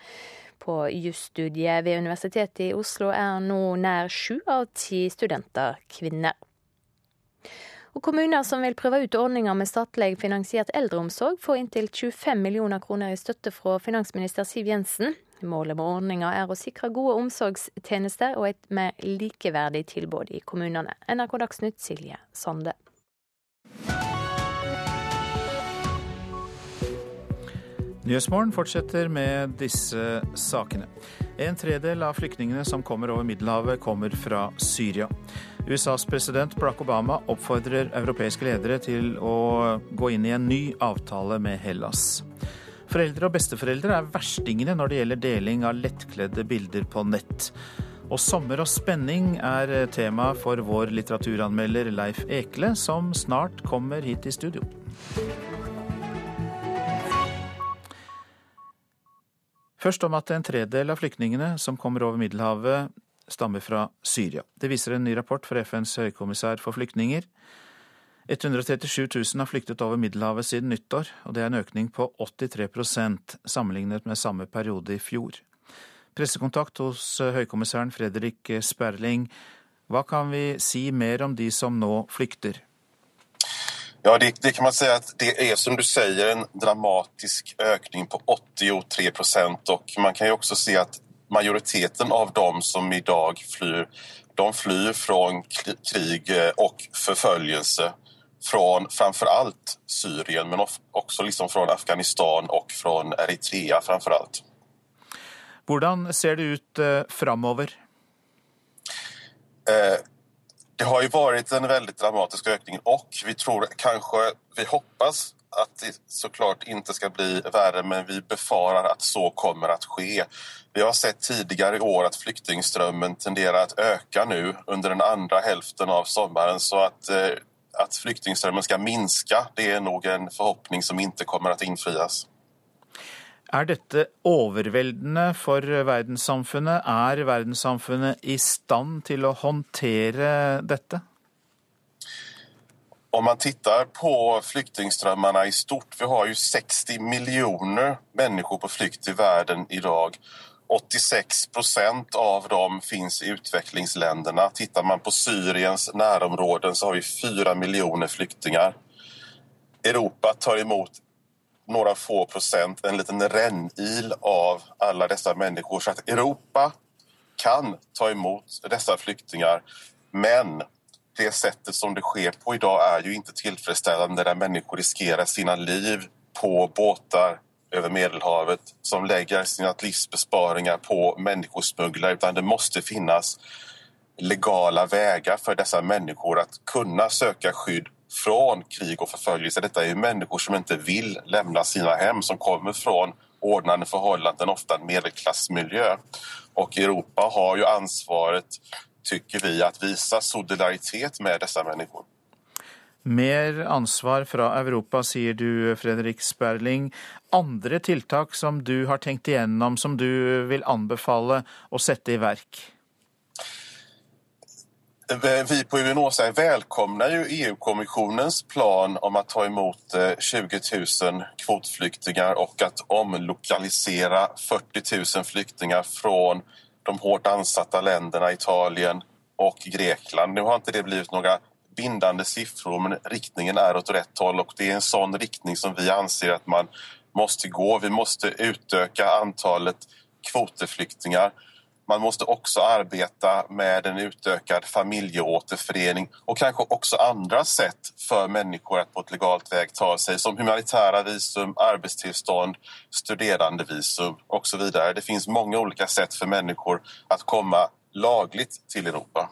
[SPEAKER 29] På jusstudiet ved Universitetet i Oslo er nå nær sju av ti studenter kvinner. Og kommuner som vil prøve ut ordninger med statlig finansiert eldreomsorg, får inntil 25 millioner kroner i støtte fra finansminister Siv Jensen. Målet med ordninga er å sikre gode omsorgstjenester og et mer likeverdig tilbud i kommunene. NRK Dagsnytt Silje Sande.
[SPEAKER 1] Nyhetsmorgen fortsetter med disse sakene. En tredel av flyktningene som kommer over Middelhavet, kommer fra Syria. USAs president Barack Obama oppfordrer europeiske ledere til å gå inn i en ny avtale med Hellas. Foreldre og besteforeldre er verstingene når det gjelder deling av lettkledde bilder på nett. Og sommer og spenning er tema for vår litteraturanmelder Leif Ekle, som snart kommer hit i studio. Først om at en tredel av flyktningene som kommer over Middelhavet, stammer fra Syria. Det viser en ny rapport fra FNs høykommissær for flyktninger. 137 000 har flyktet over Middelhavet siden nyttår, og det er en økning på 83% sammenlignet med samme periode i fjor. Pressekontakt hos høykommissæren Fredrik Sperling. Hva kan vi si mer om de som nå flykter?
[SPEAKER 51] Ja, det, det, kan man si at det er som du sier en dramatisk økning på 83 procent och man kan ju också se att majoriteten av dem som i dag flyr, de flyr fra krig og forfølgelse fra framfor alt Syrien men også liksom fra Afghanistan og fra Eritrea framfor alt.
[SPEAKER 1] Hvordan ser det ut eh, framover?
[SPEAKER 51] Eh, det har jo vært en veldig dramatisk økning, og vi tror kanskje vi hoppas att det såklart inte ska bli värre men vi befarar att så kommer att ske. Vi har sett tidigare i år att flyktingströmmen tenderar att öka nu under den andra hälften av sommaren så att, eh, att flyktingströmmen ska minska det är nog en förhoppning som inte kommer att infrias.
[SPEAKER 1] Er dette overveldende for verdenssamfunnet? Er verdenssamfunnet i stand til å håndtere dette?
[SPEAKER 51] Om man tittar på flyktingströmmarna i stort, vi har ju 60 miljoner människor på flykt i världen idag. 86 procent av dem finns i utvecklingsländerna. Tittar man på Syriens närområden så har vi 4 miljoner flyktingar. Europa tar emot några få procent, en liten rännil av alla dessa människor. Så att Europa kan ta emot dessa flyktingar. Men det sättet som det sker på idag är ju inte tillfredsställande där människor riskerar sina liv på båtar över Medelhavet som lägger sina livsbesparingar på människosmugglare utan det måste finnas legala vägar för dessa människor att kunna söka skydd från krig och förföljelse. Detta är jo människor som inte vill lämna sina hem, som kommer från ordnade förhållanden, ofta en medelklassmiljö. Och Europa har ju ansvaret, tycker vi, att visa solidaritet med dessa människor.
[SPEAKER 1] Mer ansvar fra Europa, sier du, Fredrik Sperling. Andre tiltak som du har tenkt igjennom, som du vil anbefale å sette i verk?
[SPEAKER 51] Vi på UNHCR välkomnar ju EU-kommissionens plan om å ta imot 20 eh, 000 kvotflyktingar og att omlokalisere 40 000 flyktingar från de hårt ansatta länderna Italien och Grekland. Nu har inte det blivit några bindande siffror men riktningen är åt rätt håll och det är en sån riktning som vi anser att man måste gå. Vi måste utöka antalet kvotflyktingar man måste också arbeta med en utökad familjeåterförening och kanske också andra sätt för människor att på ett legalt väg ta sig som humanitära visum, arbetstillstånd, studerandevisum och så vidare. Det finns många olika sätt för människor att komma lagligt till Europa.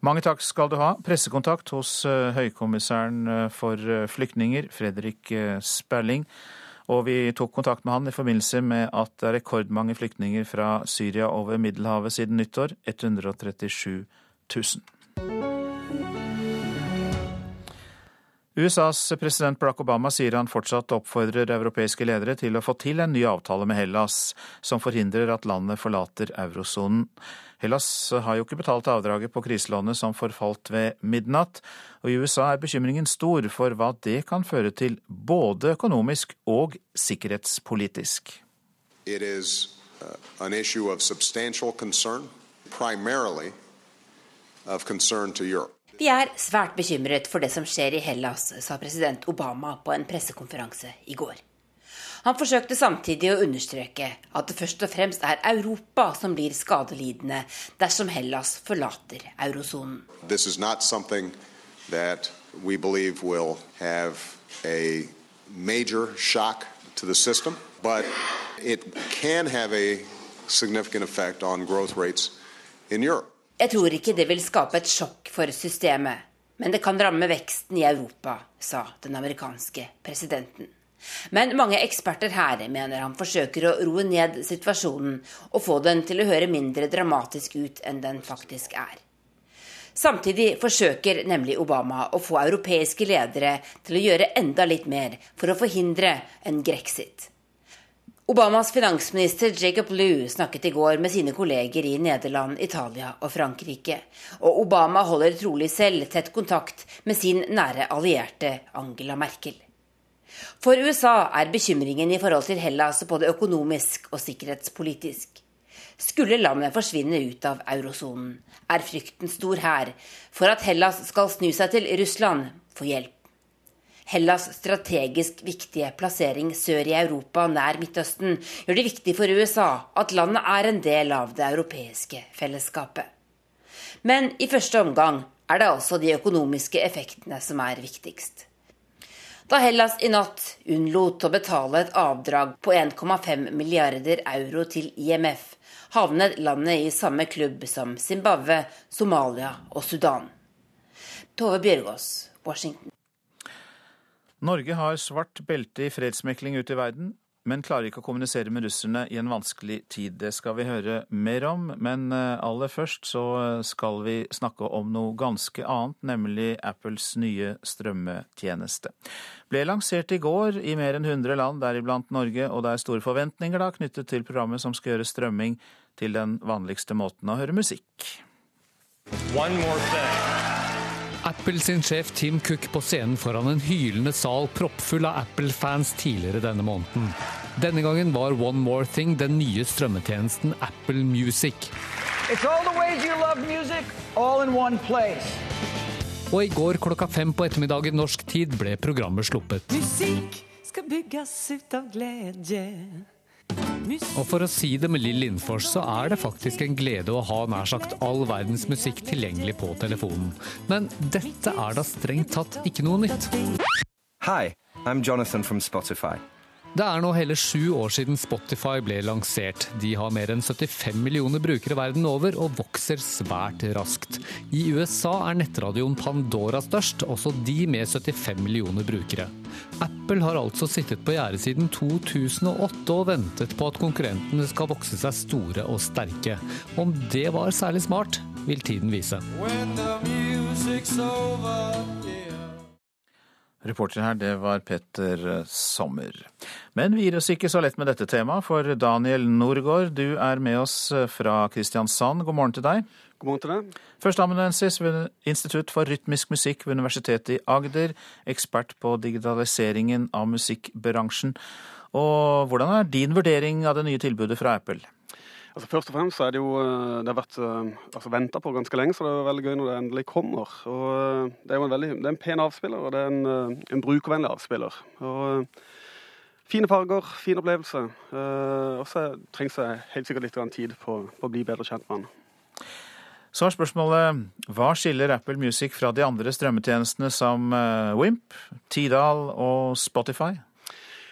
[SPEAKER 1] Mange takk skal du ha. Pressekontakt hos eh, høykommissæren eh, for eh, flyktninger, Fredrik Sperling. Og vi tok kontakt med han i forbindelse med at det er rekordmange flyktninger fra Syria over Middelhavet siden nyttår. 137 000. USAs president Barack Obama sier han fortsatt oppfordrer europeiske ledere til å få til en ny avtale med Hellas, som forhindrer at landet forlater eurosonen. Hellas har jo ikke betalt avdraget på kriselånet som forfalt ved midnatt, og i USA er bekymringen stor for hva det kan føre til, både økonomisk og sikkerhetspolitisk.
[SPEAKER 52] It is uh, an issue of substantial concern, primarily of concern to Europe.
[SPEAKER 53] Vi er svært bekymret for det som skjer i Hellas, sa president Obama på en pressekonferanse i går. Han forsøkte samtidig å understreke at det først og fremst er Europa som blir skadelidende dersom Hellas forlater eurosonen.
[SPEAKER 52] This is not something that we believe will have a major shock to the system, but it can have a significant effect on growth rates in Europe.
[SPEAKER 53] Jeg tror ikke det vil skape et sjokk for systemet, men det kan ramme veksten i Europa, sa den amerikanske presidenten. Men mange eksperter her mener han forsøker å roe ned situasjonen og få den til å høre mindre dramatisk ut enn den faktisk er. Samtidig forsøker nemlig Obama å få europeiske ledere til å gjøre enda litt mer for å forhindre en grexit. Obamas finansminister Jacob Lew snakket i går med sine kolleger i Nederland, Italia og Frankrike. Og Obama holder trolig selv tett kontakt med sin nære allierte Angela Merkel. For USA er bekymringen i forhold til Hellas både økonomisk og sikkerhetspolitisk. Skulle landet forsvinne ut av eurosonen, er frykten stor her for at Hellas skal snu seg til Russland for hjelp. Hellas' strategisk viktige plassering sør i Europa, nær Midtøsten, gjør det viktig for USA at landet er en del av det europeiske fellesskapet. Men i første omgang er det altså de økonomiske effektene som er viktigst. Da Hellas i natt unnlot å betale et avdrag på 1,5 milliarder euro til IMF, havnet landet i samme klubb som Zimbabwe, Somalia og Sudan. Tove Bjørgaas, Washington.
[SPEAKER 1] Norge har svart belte i fredsmekling ute i verden, men klarer ikke å kommunisere med russerne i en vanskelig tid. Det skal vi høre mer om, men eh, aller først så skal vi snakke om noe ganske annet, nemlig Apples nye strømmetjeneste. Ble lansert i går i mer enn 100 land, deriblant Norge, og det er store forventninger da knyttet til programmet som skal gjøre strømming til den vanligste måten å høre musikk. One more thing.
[SPEAKER 49] Apple sin sjef Tim Cook på scenen foran en hylende sal proppfull av Apple-fans tidligere denne måneden. Denne gangen var One More Thing den nye strømmetjenesten Apple Music. Music Og i går klokka fem på ettermiddagen norsk tid ble programmet sluppet. Musikk skal bygges ut av glede. Og for å si det med Lill Lindfors, så er det faktisk en glede å ha nær sagt all verdens musikk tilgjengelig på telefonen. Men dette er da strengt tatt ikke noe nytt.
[SPEAKER 54] Hi, I'm Jonathan from Spotify.
[SPEAKER 49] Det er nå hele sju år siden Spotify ble lansert. De har mer enn 75 millioner brukere verden over og vokser svært raskt. I USA er nettradioen Pandora størst, også de med 75 millioner brukere. Apple har altså sittet på gjerdet siden 2008 og ventet på at konkurrentene skal vokse seg store og sterke. Om det var særlig smart, vil tiden vise. When the music's over,
[SPEAKER 1] yeah. Reporter her, det var Petter Sommer. Men vi gir oss ikke så lett med dette temaet, for Daniel Norgård, du er med oss fra Kristiansand. God morgen til deg.
[SPEAKER 55] God morgen til deg.
[SPEAKER 1] Førsteamanuensis ved Institutt for rytmisk musikk ved Universitetet i Agder. Ekspert på digitaliseringen av musikkbransjen. Og hvordan er din vurdering av det nye tilbudet fra Apple?
[SPEAKER 55] Altså Først og fremst er det jo eh, det har vært eh, altså, venta på ganske lenge, så det er veldig gøy når det endelig kommer. Og eh, Det er jo en veldig, det er en pen avspiller, og det er en, en brukervennlig avspiller. Og Fine farger, fin opplevelse. Og så trengs det helt sikkert litt tid på, på å bli bedre kjent med den.
[SPEAKER 1] Så er spørsmålet hva skiller Apple Music fra de andre strømmetjenestene som Wimp, Tidal og Spotify?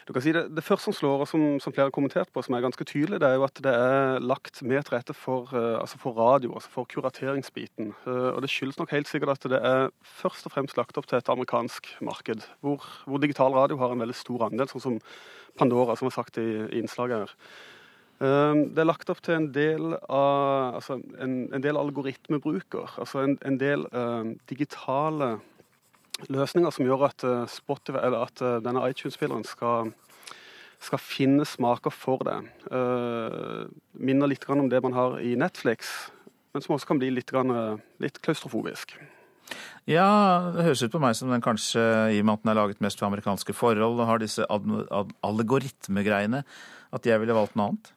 [SPEAKER 55] Du kan si det, det første som slår, og som, som, flere har kommentert på, som er ganske tydelig, det er jo at det er lagt mer til rette for, uh, altså for radio, altså for kurateringsbiten. Uh, og Det skyldes nok helt sikkert at det er først og fremst lagt opp til et amerikansk marked, hvor, hvor digital radio har en veldig stor andel, sånn som Pandora, som er sagt i, i innslaget her. Uh, det er lagt opp til en del, av, altså en, en del algoritmebruker, altså en, en del digitale løsninger som gjør at, Spotify, eller at denne iTunes-spilleren skal, skal, finne smaker for det. Uh, minner litt om det man har i Netflix, men som også kan bli litt, litt klaustrofobisk.
[SPEAKER 1] Ja, det høres ut på meg som den kanskje, i og med at den er laget mest for amerikanske forhold og har disse algoritmegreiene, at jeg ville valgt noe annet?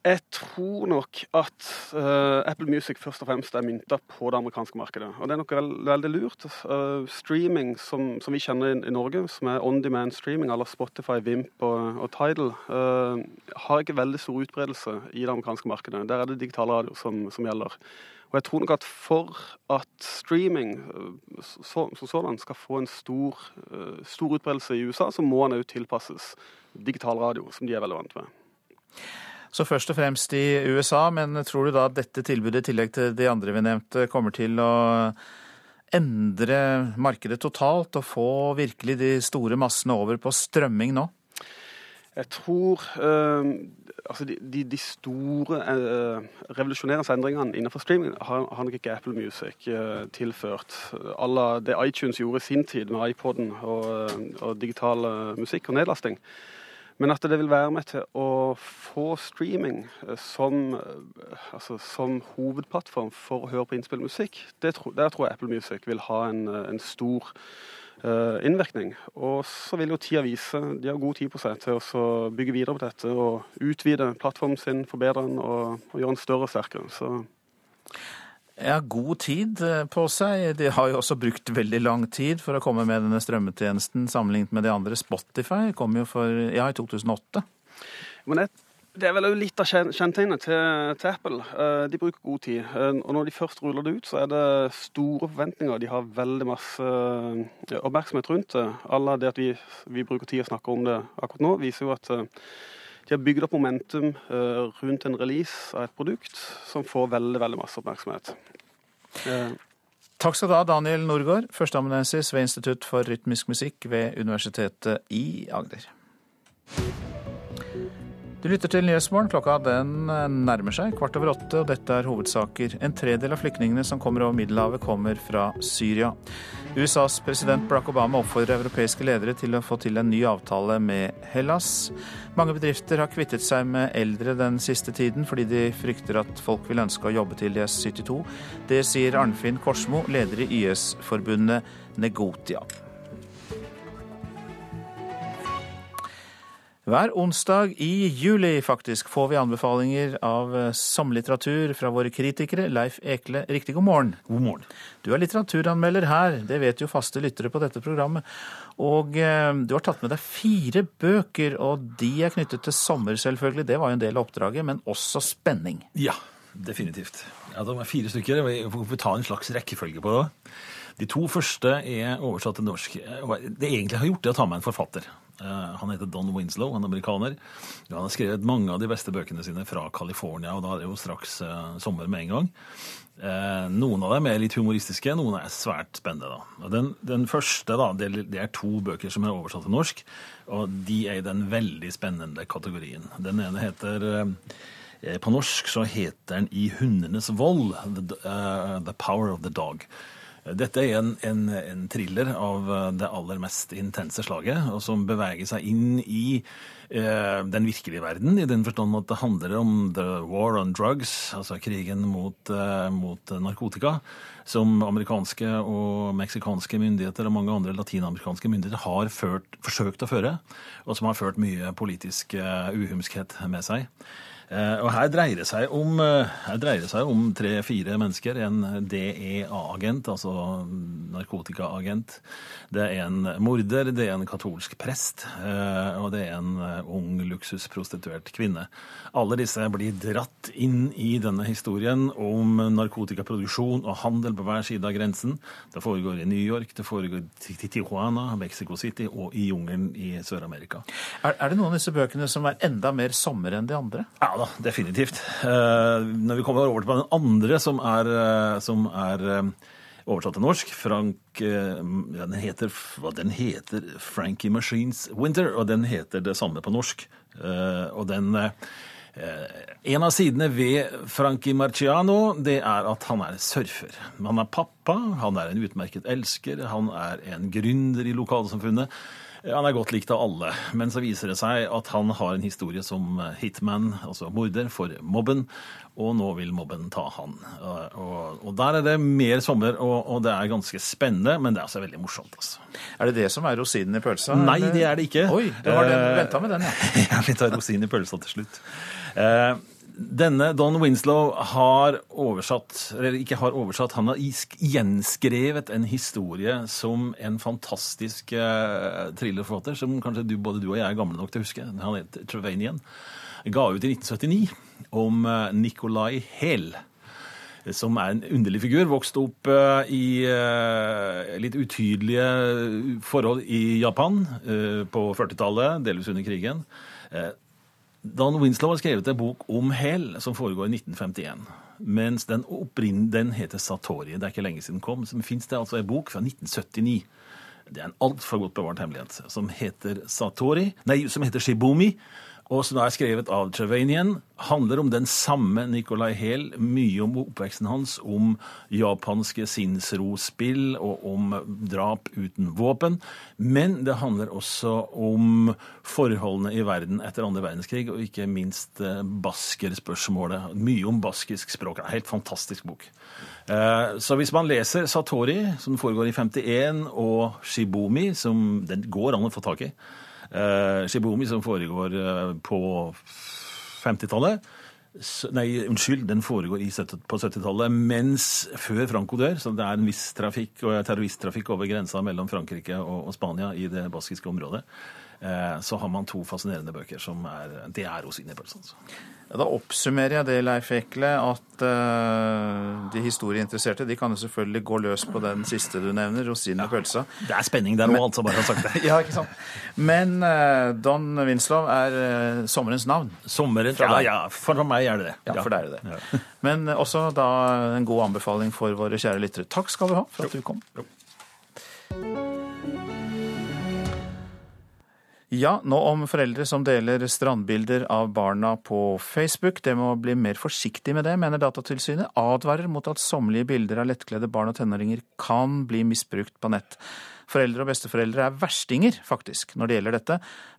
[SPEAKER 55] Jeg tror nok at uh, Apple Music først og fremst er mynta på det amerikanske markedet. Og det er nok veld, veldig lurt. Uh, streaming som, som, vi kjenner i, i, Norge, som er on demand streaming à Spotify, Vimp og, og Tidal, uh, har ikke veldig stor utbredelse i det amerikanske markedet. Der er det digitalradio som, som gjelder. Og jeg tror nok at for at streaming som så, sådan skal få en stor, stor utbredelse i USA, så må den òg tilpasses digital radio, som de er veldig vant med.
[SPEAKER 1] Så først og fremst i USA, men tror du da at dette tilbudet, i tillegg til de andre vi nevnte, kommer til å endre markedet totalt og få virkelig de store massene over på strømming nå?
[SPEAKER 55] Jeg tror øh, altså de, de, de store øh, revolusjonerende endringene innenfor streaming har, har nok ikke Apple Music øh, tilført. Alla det iTunes gjorde i sin tid med iPoden og, og digital musikk og nedlasting. Men at det vil være med til å få streaming eh, som, eh, altså, som hovedplattform for å høre på innspilt musikk, der tror jeg Apple Music vil ha en, eh, en stor uh, innvirkning. Og så vil jo tida vise, de har god tid på seg til å bygge videre på dette og utvide plattformen sin, forbedre den og, og gjøre den større og sterkere. Så
[SPEAKER 1] ja, god tid eh, på seg. De har jo også brukt veldig lang tid for å komme med denne strømmetjenesten sammenlignet med de andre. Spotify kom jo for, ja, i 2008.
[SPEAKER 55] Men det, er vel litt av kjennetegnet til, til, Apple. Eh, de bruker god tid. Eh, og når de først ruller det ut, så er det store forventninger. De har veldig masse oppmerksomhet rundt det. Alle det at vi, vi bruker tid og snakker om det akkurat nå, viser jo at de har bygd opp momentum uh, rundt en release av et produkt som får veldig veldig masse oppmerksomhet.
[SPEAKER 1] Uh. Takk skal du ha, Daniel Norgård, førsteamanuensis ved Institutt for rytmisk musikk ved Universitetet i Agder. Du lytter til Nyhetsmorgen. Klokka den eh, nærmer seg kvart over åtte, og dette er hovedsaker. En tredel av flyktningene som kommer over Middelhavet, kommer fra Syria. USAs president Barack Obama oppfordrer europeiske ledere til å få til en ny avtale med Hellas. Mange bedrifter har kvittet seg med eldre den siste tiden, fordi de frykter at folk vil ønske å jobbe til de er 72. Det sier Arnfinn Korsmo, leder i YS-forbundet Negotia. Hver onsdag i juli faktisk får vi anbefalinger av eh, samlitteratur fra våre kritikere. Leif Ekle, riktig god morgen.
[SPEAKER 51] God morgen.
[SPEAKER 1] Du er litteraturanmelder her, det vet jo faste lyttere på dette programmet. Og eh, du har tatt med deg fire bøker, og de er knyttet til sommer, selvfølgelig. Det var jo en del av oppdraget, men også spenning.
[SPEAKER 51] Ja, definitivt. Ja, det var fire stykker. Vi får ta en slags rekkefølge på det. De to første er oversatt til norsk. Det egentlig har gjort, er å ta med en forfatter. Eh, han heter Don Winslow, er amerikaner. Han har skrevet mange av de beste bøkene sine fra California, og da er det jo straks uh, sommer med en gang. Uh, noen av dem er litt humoristiske, noen er svært spennende. da. Den, den, første da, det, er to bøker som er oversatt til norsk, og de er i den veldig spennende kategorien. Den ene heter På norsk så heter den I hundenes vold, The Power of the Dog. Dette er en, en, en, thriller av eh, det aller mest intense slaget, og som beveger seg inn i eh, den virkelige verden, i den forstand at det handler om the war on drugs, altså krigen mot, eh, mot narkotika, som amerikanske og meksikanske myndigheter og mange andre latinamerikanske myndigheter har ført, forsøkt å føre, og som har ført mye politisk eh, uhumskhet med seg. Eh, og her dreier det seg om, eh, om tre-fire mennesker. En DEA-agent, altså narkotikaagent. Det er en morder, det er en katolsk prest, eh, og det er en ung luksusprostituert kvinne. Alle disse blir dratt inn i denne historien om narkotikaproduksjon og handel på hver side av grensen. Det foregår i New York, det foregår i Tijuana, Mexico City og i jungelen i Sør-Amerika.
[SPEAKER 1] Er, er, det noen av disse bøkene som er enda mer sommer enn de andre?
[SPEAKER 51] Ja, da, definitivt. Eh, når vi kommer over til den andre, som er, eh, som er eh, oversatt til norsk Frank, ja, den, heter, den heter Frankie Machines Winter, og den heter det samme på norsk. Og den En av sidene ved Frankie Marciano det er at han er surfer. Han er pappa, han er en utmerket elsker, han er en gründer i lokalsamfunnet. Han er godt likt av alle, men så viser det seg at han har en historie som hitman, altså morder, for mobben, og nå vil mobben ta han. Og, og der er det mer sommer, og, og, det er ganske spennende, men det er altså veldig morsomt. Altså.
[SPEAKER 1] Er det det som er rosinen i pølsa?
[SPEAKER 51] Nei, det er det ikke.
[SPEAKER 1] Oi, du har den, venta med den, ja.
[SPEAKER 51] ja, vi tar rosinen i pølsa til slutt. Eh, denne Don Winslow har oversatt, eller ikke har oversatt, han har gjenskrevet en historie som en fantastisk uh, thrillerforfatter, som kanskje du, både du og jeg er gamle nok til å huske. Han heter Trevanian. Ga ut i 1979 om uh, Nicolai Hell Som er en underlig figur. Vokste opp uh, i litt utydelige forhold i Japan på 40-tallet, delvis under krigen. Don Winslow har skrevet en bok om Hell som foregår i 1951. Mens den, den heter Satori. Det er ikke lenge siden den kom. Så fins det altså en bok fra 1979. Det er en altfor godt bevart hemmelighet. Som heter Satori, nei, som heter Shibumi og som er skrevet av Trevanian, handler om den samme Nicolai Hel, mye om oppveksten hans, om japanske sinnsrospill og om drap uten våpen. Men det handler også om forholdene i verden etter andre verdenskrig, og ikke minst eh, baskerspørsmålet. Mye om baskisk språk. Helt fantastisk bok. Eh, så hvis man leser Satori, som foregår i 51, og Shibomi, som den går an å få tak i, uh, Shibumi, som foregår uh, på 50-tallet. Nei, unnskyld, den foregår på 70-tallet, mens før Franco dør. Så det er en viss trafikk terroristtrafikk over grensa mellom Frankrike og, og Spania i det baskiske området. Eh, så har man to fascinerende bøker som er Det er rosinepølse. Altså.
[SPEAKER 1] Da oppsummerer jeg det, Leif Ekle, at uh, de historieinteresserte de kan jo selvfølgelig gå løs på den siste du nevner, rosinen i pølsa.
[SPEAKER 51] Det er spenning der òg, altså, bare har sagt det.
[SPEAKER 1] ja, ikke sant. Men uh, Don Winslow er uh, sommerens navn.
[SPEAKER 51] Sommeren, ja, ja, for meg er det det.
[SPEAKER 1] Ja, for deg er det det. Ja. Men også da en god anbefaling for våre kjære lyttere. Takk skal du ha for at du kom. Jo. Ja, nå om foreldre som deler strandbilder av barna på Facebook. Det må bli mer forsiktig med det, mener Datatilsynet. Advarer mot at sommerlige bilder av lettkledde barn og tenåringer kan bli misbrukt på nett. Foreldre og besteforeldre er verstinger, faktisk, når det gjelder dette,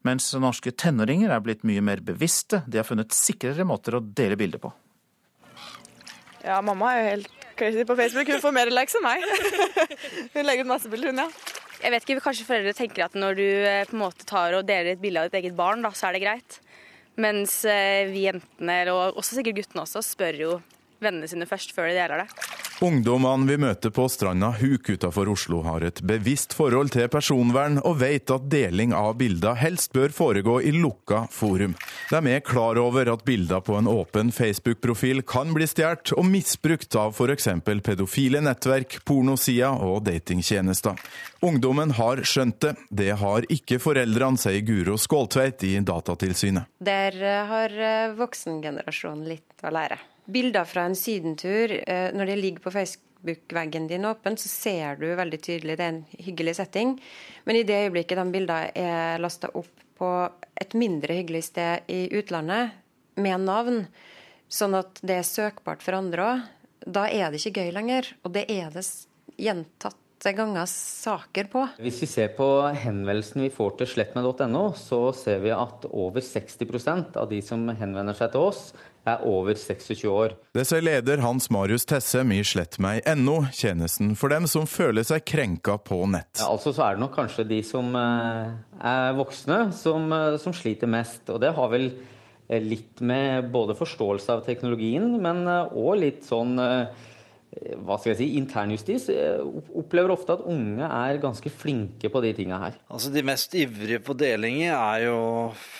[SPEAKER 1] mens norske tenåringer er blitt mye mer bevisste. De har funnet sikrere måter å dele bilder på.
[SPEAKER 56] Ja, mamma er jo helt crazy på Facebook. Hun får mer likes enn meg. hun legger ut masse bilder, hun, ja.
[SPEAKER 57] Jeg vet ikke, Kanskje foreldre tenker at når du eh, på en måte tar og deler et bilde av ditt eget barn, da, så er det greit. Mens eh, vi jentene, og også sikkert guttene også, spør jo vennene sine først før de deler det.
[SPEAKER 42] Ungdommene vi møter på stranda Huk utenfor Oslo har et bevisst forhold til personvern, og vet at deling av bilder helst bør foregå i lukka forum. De er klar over at bilder på en åpen Facebook-profil kan bli stjålet og misbrukt av f.eks. pedofile nettverk, pornosider og datingtjenester. Ungdommen har skjønt det. Det har ikke foreldrene, sier Guro Skåltveit i Datatilsynet.
[SPEAKER 58] Der eh, har eh, voksengenerasjonen litt å lære bilder fra en sydentur, eh, når de ligger på Facebook-veggen din åpen, så ser du veldig tydelig det er en hyggelig setting. Men i det øyeblikket de bildene er lasta opp på et mindre hyggelig sted i utlandet, med navn, sånn at det er søkbart for andre òg, da er det ikke gøy lenger. Og det er det gjentatt ganger saker på.
[SPEAKER 43] Hvis vi ser på henvendelsen vi får til slettmed.no, så ser vi at over 60% av de som henvender seg til oss, er over 26 år.
[SPEAKER 42] Det sier leder Hans Marius Tessem i slettmeg.no, tjenesten for dem som føler seg krenka på nett.
[SPEAKER 43] Ja, altså så er det nok kanskje de som eh, er voksne, som, eh, som sliter mest. Og det har vel eh, litt med både forståelse av teknologien, men òg litt sånn hva skal jeg si, internjustis opplever ofte at unge er ganske flinke på de tinga her.
[SPEAKER 59] Altså De mest ivrige på delinger er jo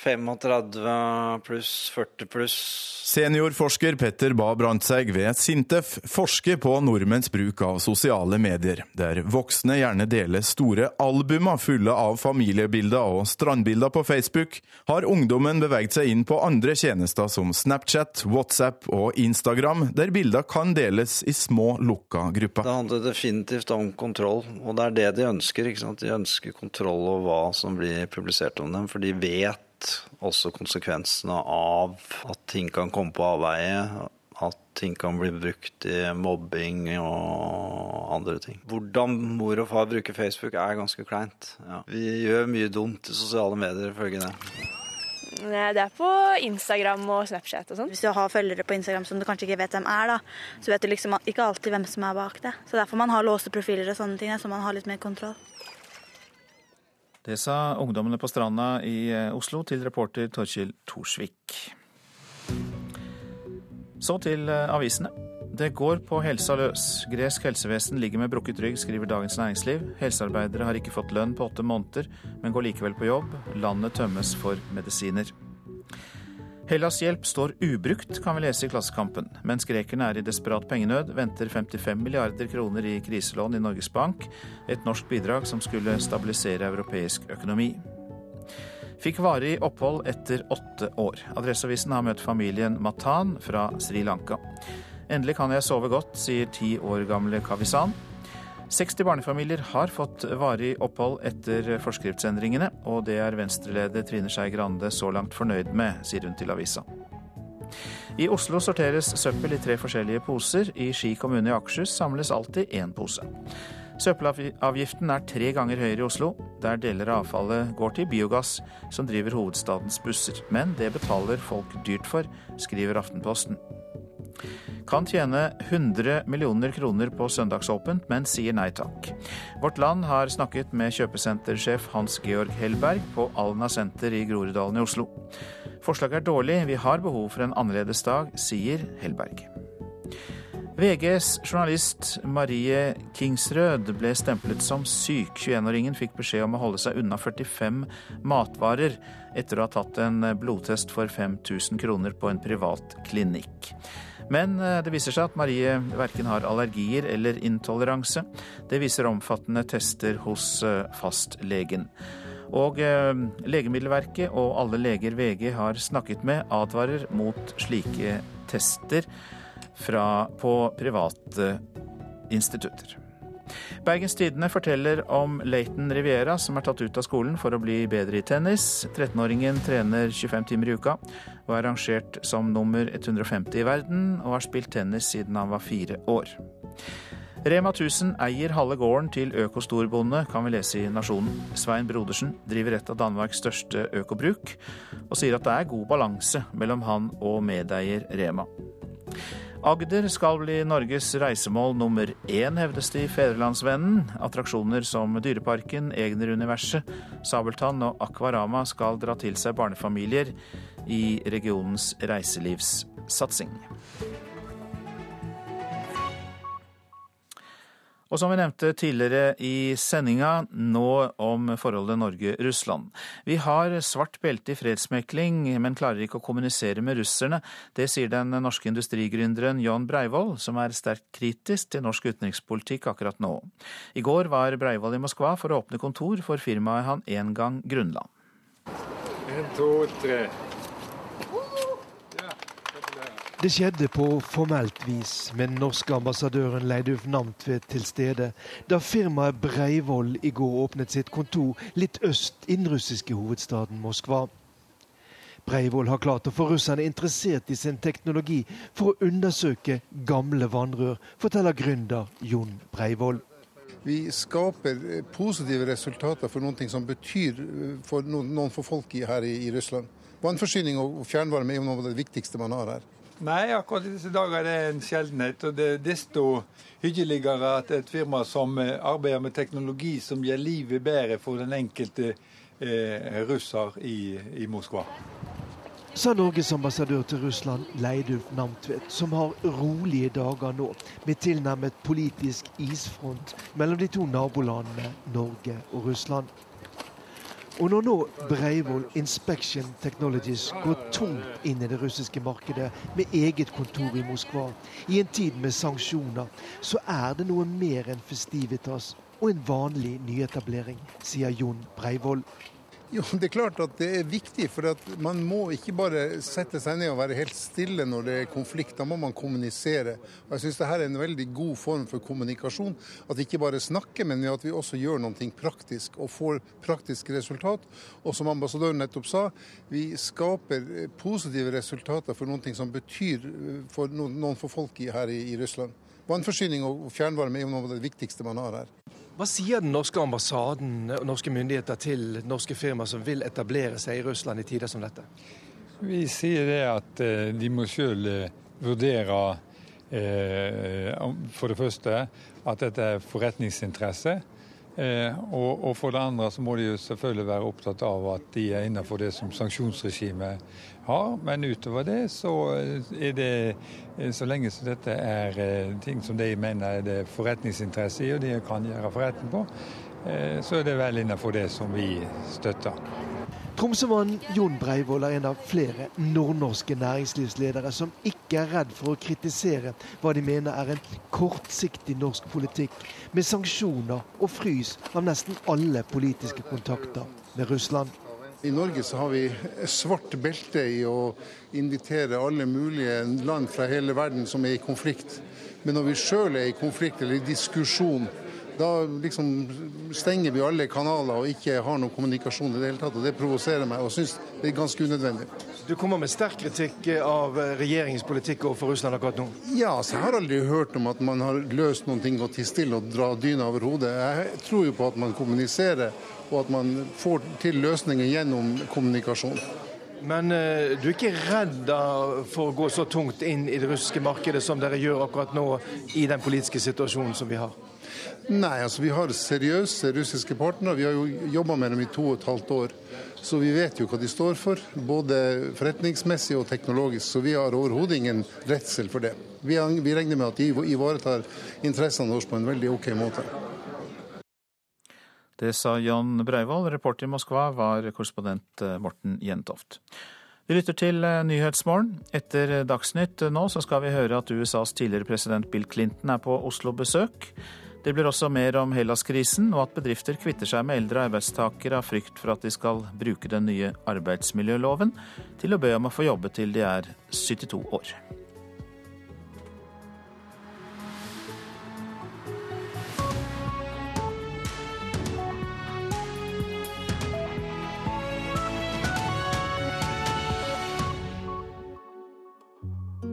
[SPEAKER 59] 35 pluss, 40 pluss.
[SPEAKER 42] Seniorforsker Petter Bae Brandtzæg ved Sintef forsker på nordmenns bruk av sosiale medier, der voksne gjerne deler store albumer fulle av familiebilder og strandbilder på Facebook, har ungdommen beveget seg inn på andre tjenester som Snapchat, WhatsApp og Instagram, der bilder kan deles i små små, lukka grupper.
[SPEAKER 59] Det handler definitivt om kontroll, og det er det de ønsker. De ønsker kontroll over hva som blir publisert om dem, for de vet også konsekvensene av at ting kan komme på avveie. At ting kan bli brukt i mobbing og andre ting. Hvordan mor og far bruker Facebook er ganske kleint. Ja. Vi gjør mye dumt i sosiale medier, ifølge det.
[SPEAKER 57] Det er på Instagram og Snapchat og sånn.
[SPEAKER 60] Hvis du har følgere på Instagram som du kanskje ikke vet hvem er, da, så vet du liksom ikke alltid hvem som er bak det. Så derfor man har låste profiler og sånne ting, så man har litt mer kontroll.
[SPEAKER 1] Det sa ungdommene på stranda i eh, Oslo til reporter Torkil Thorsvik. Så til eh, avisene. Det går på helsa løs. Gresk helsevesen ligger med brukket rygg, skriver Dagens Næringsliv. Helsearbeidere har ikke fått lønn på åtte måneder, men går likevel på jobb. Landet tømmes for medisiner. Hellas hjelp står ubrukt, kan vi lese i Klassekampen. Mens grekerne er i desperat pengenød, venter 55 milliarder kroner i kriselån i Norges Bank, et norsk bidrag som skulle stabilisere europeisk økonomi. Fikk varig opphold etter åtte år. Adresseavisen har møtt familien Matan fra Sri Lanka. Endelig kan jeg sove godt, sier ti år gamle Kavisan. 60 barnefamilier har fått varig opphold etter forskriftsendringene, og det er Venstre-leder Trine Skei Grande så langt fornøyd med, sier hun til avisa. I Oslo sorteres søppel i tre forskjellige poser. I Ski kommune i Akershus samles alltid én pose. Søppelavgiften er tre ganger høyere i Oslo, der deler av avfallet går til biogass, som driver hovedstadens busser. Men det betaler folk dyrt for, skriver Aftenposten. Kan tjene 100 millioner kroner på søndagsåpent, men sier nei takk. Vårt Land har snakket med kjøpesentersjef Hans Georg Hellberg på Alna senter i Groruddalen i Oslo. Forslaget er dårlig, vi har behov for en annerledes dag, sier Hellberg. VGs journalist Marie Kingsrød ble stemplet som syk. 21-åringen fikk beskjed om å holde seg unna 45 matvarer etter å ha tatt en blodtest for 5000 kroner på en privat klinikk. Men eh, det viser seg at Marie verken har allergier eller intoleranse. Det viser omfattende tester hos eh, fastlegen. Og eh, Legemiddelverket og alle leger VG har snakket med, advarer mot slike tester fra, på private institutter. Bergens Tidende forteller om Leighton Riviera, som er tatt ut av skolen for å bli bedre i tennis. 13-åringen trener 25 timer i uka og er rangert som nummer 150 i verden, og har spilt tennis siden han var fire år. Rema 1000 eier halve gården til økostorbonde, kan vi lese i Nasjonen. Svein Brodersen driver et av Danmarks største økobruk, og sier at det er god balanse mellom han og medeier Rema. Agder skal bli Norges reisemål nummer én, hevdes det i Fedrelandsvennen. Attraksjoner som Dyreparken, Egner-universet, Sabeltann og Akvarama skal dra til seg barnefamilier i regionens reiselivssatsing. Og som vi nevnte tidligere i sendinga, nå om forholdet Norge-Russland. Vi har svart belte i fredsmekling, men klarer ikke å kommunisere med russerne. Det sier den norske industrigründeren John Breivoll, som er sterkt kritisk til norsk utenrikspolitikk akkurat nå. I går var Breivoll i Moskva for å åpne kontor for firmaet han en gang grunnla.
[SPEAKER 61] En, to, tre. Det skjedde på formelt vis, med norske ambassadøren Leidulf Namtvedt til stede, da firmaet Breivoll i går åpnet sitt kontor litt øst i den russiske hovedstaden Moskva. Breivoll har klart å få russerne interessert i sin teknologi for å undersøke gamle vannrør, forteller gründer Jon Breivoll.
[SPEAKER 62] Vi skaper positive resultater for noe som betyr for noen for folk her i, Russland. Vannforsyning og fjernvarme er jo noe av det viktigste man har her.
[SPEAKER 61] Nei, akkurat i disse dager er det en sjeldenhet. Og det er desto hyggeligere at et firma som eh, arbeider med teknologi som gjør livet bedre for den enkelte eh, russer i, i, Moskva. Sa Norges ambassadør til Russland, Leidulf Namtvedt, som har rolige dager nå, med tilnærmet politisk isfront mellom de to nabolandene Norge og Russland. Og når nå Breivoll Inspection Technologies går tungt inn i det russiske markedet med eget kontor i Moskva, i en tid med sanksjoner, så er det noe mer enn festivitas og en vanlig nyetablering, sier Jon Breivoll.
[SPEAKER 62] Jo, Det er klart at det er viktig, for man må ikke bare sette seg ned og være helt stille når det er konflikt. Da må man kommunisere. Og jeg synes dette er en veldig god form for kommunikasjon. At vi ikke bare snakker, men at vi også gjør noe praktisk og får praktiske resultat. Og som ambassadøren nettopp sa, vi skaper positive resultater for noe som betyr for noen for folk her i Russland. Vannforsyning og fjernvarme er noe av det viktigste man har her.
[SPEAKER 61] Hva sier den norske ambassaden og norske myndigheter til norske firmaer som vil etablere seg i Russland i tider som dette?
[SPEAKER 63] Vi sier det at eh, de må sjøl eh, vurdere eh, for det første at dette er forretningsinteresse. Og for det andre så må de jo selvfølgelig være opptatt av at de er innenfor det som sanksjonsregimet har. Men utover det så er det så lenge som dette er eh, ting som de mener er det forretningsinteresse i, og de kan gjøre forretning på, eh, så er det vel innenfor det som vi støtter.
[SPEAKER 61] Tromsømannen Jon Breivoll er en av flere nordnorske næringslivsledere som ikke er redd for å kritisere hva de mener er en kortsiktig norsk politikk, med sanksjoner og frys av nesten alle politiske kontakter med Russland.
[SPEAKER 62] I Norge så har vi svart belte i å invitere alle mulige land fra hele verden som er i konflikt. Men når vi sjøl er i konflikt eller i diskusjon, da liksom stenger vi alle kanaler og ikke har noen kommunikasjon i det hele tatt. og Det provoserer meg og syns det er ganske unødvendig.
[SPEAKER 61] Du kommer med sterk kritikk av regjeringens politikk overfor Russland akkurat nå?
[SPEAKER 62] Ja, så jeg har aldri hørt om at man har løst noen ting og til stille og dra dyna over hodet. Jeg tror jo på at man kommuniserer og at man får til løsninger gjennom kommunikasjon.
[SPEAKER 61] Men uh, du er ikke redd for å gå så tungt inn i det russiske markedet som dere gjør akkurat nå, i den politiske situasjonen som vi har?
[SPEAKER 62] Nei, altså vi har seriøse russiske partnere. Vi har jo jobba med dem i to og et halvt år. Så vi vet jo hva de står for, både forretningsmessig og teknologisk. Så vi har overhodet ingen redsel for det. Vi, vi regner med at de ivaretar interessene våre på en veldig OK måte.
[SPEAKER 1] Det sa Jan Breivoll. Reporter i Moskva var korrespondent eh, Morten Jentoft. Vi lytter til eh, Nyhetsmorgen. Etter Dagsnytt nå så skal vi høre at USAs tidligere president Bill Clinton er på Oslo-besøk. Det blir også mer om Hellas-krisen, og at bedrifter kvitter seg med eldre arbeidstakere av frykt for at de skal bruke den nye arbeidsmiljøloven til å be om å få jobbe til de er 72 år.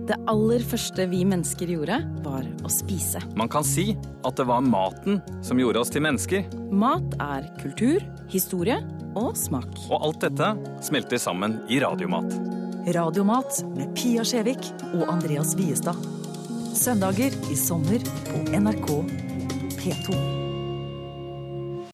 [SPEAKER 25] Det aller første vi mennesker gjorde, var å spise.
[SPEAKER 64] Man kan si at det var maten som gjorde oss til mennesker.
[SPEAKER 25] Mat er kultur, historie og smak.
[SPEAKER 64] Og alt dette smelter sammen i Radiomat.
[SPEAKER 25] Radiomat med Pia Skjevik og Andreas Wiestad. Søndager i sommer på NRK P2.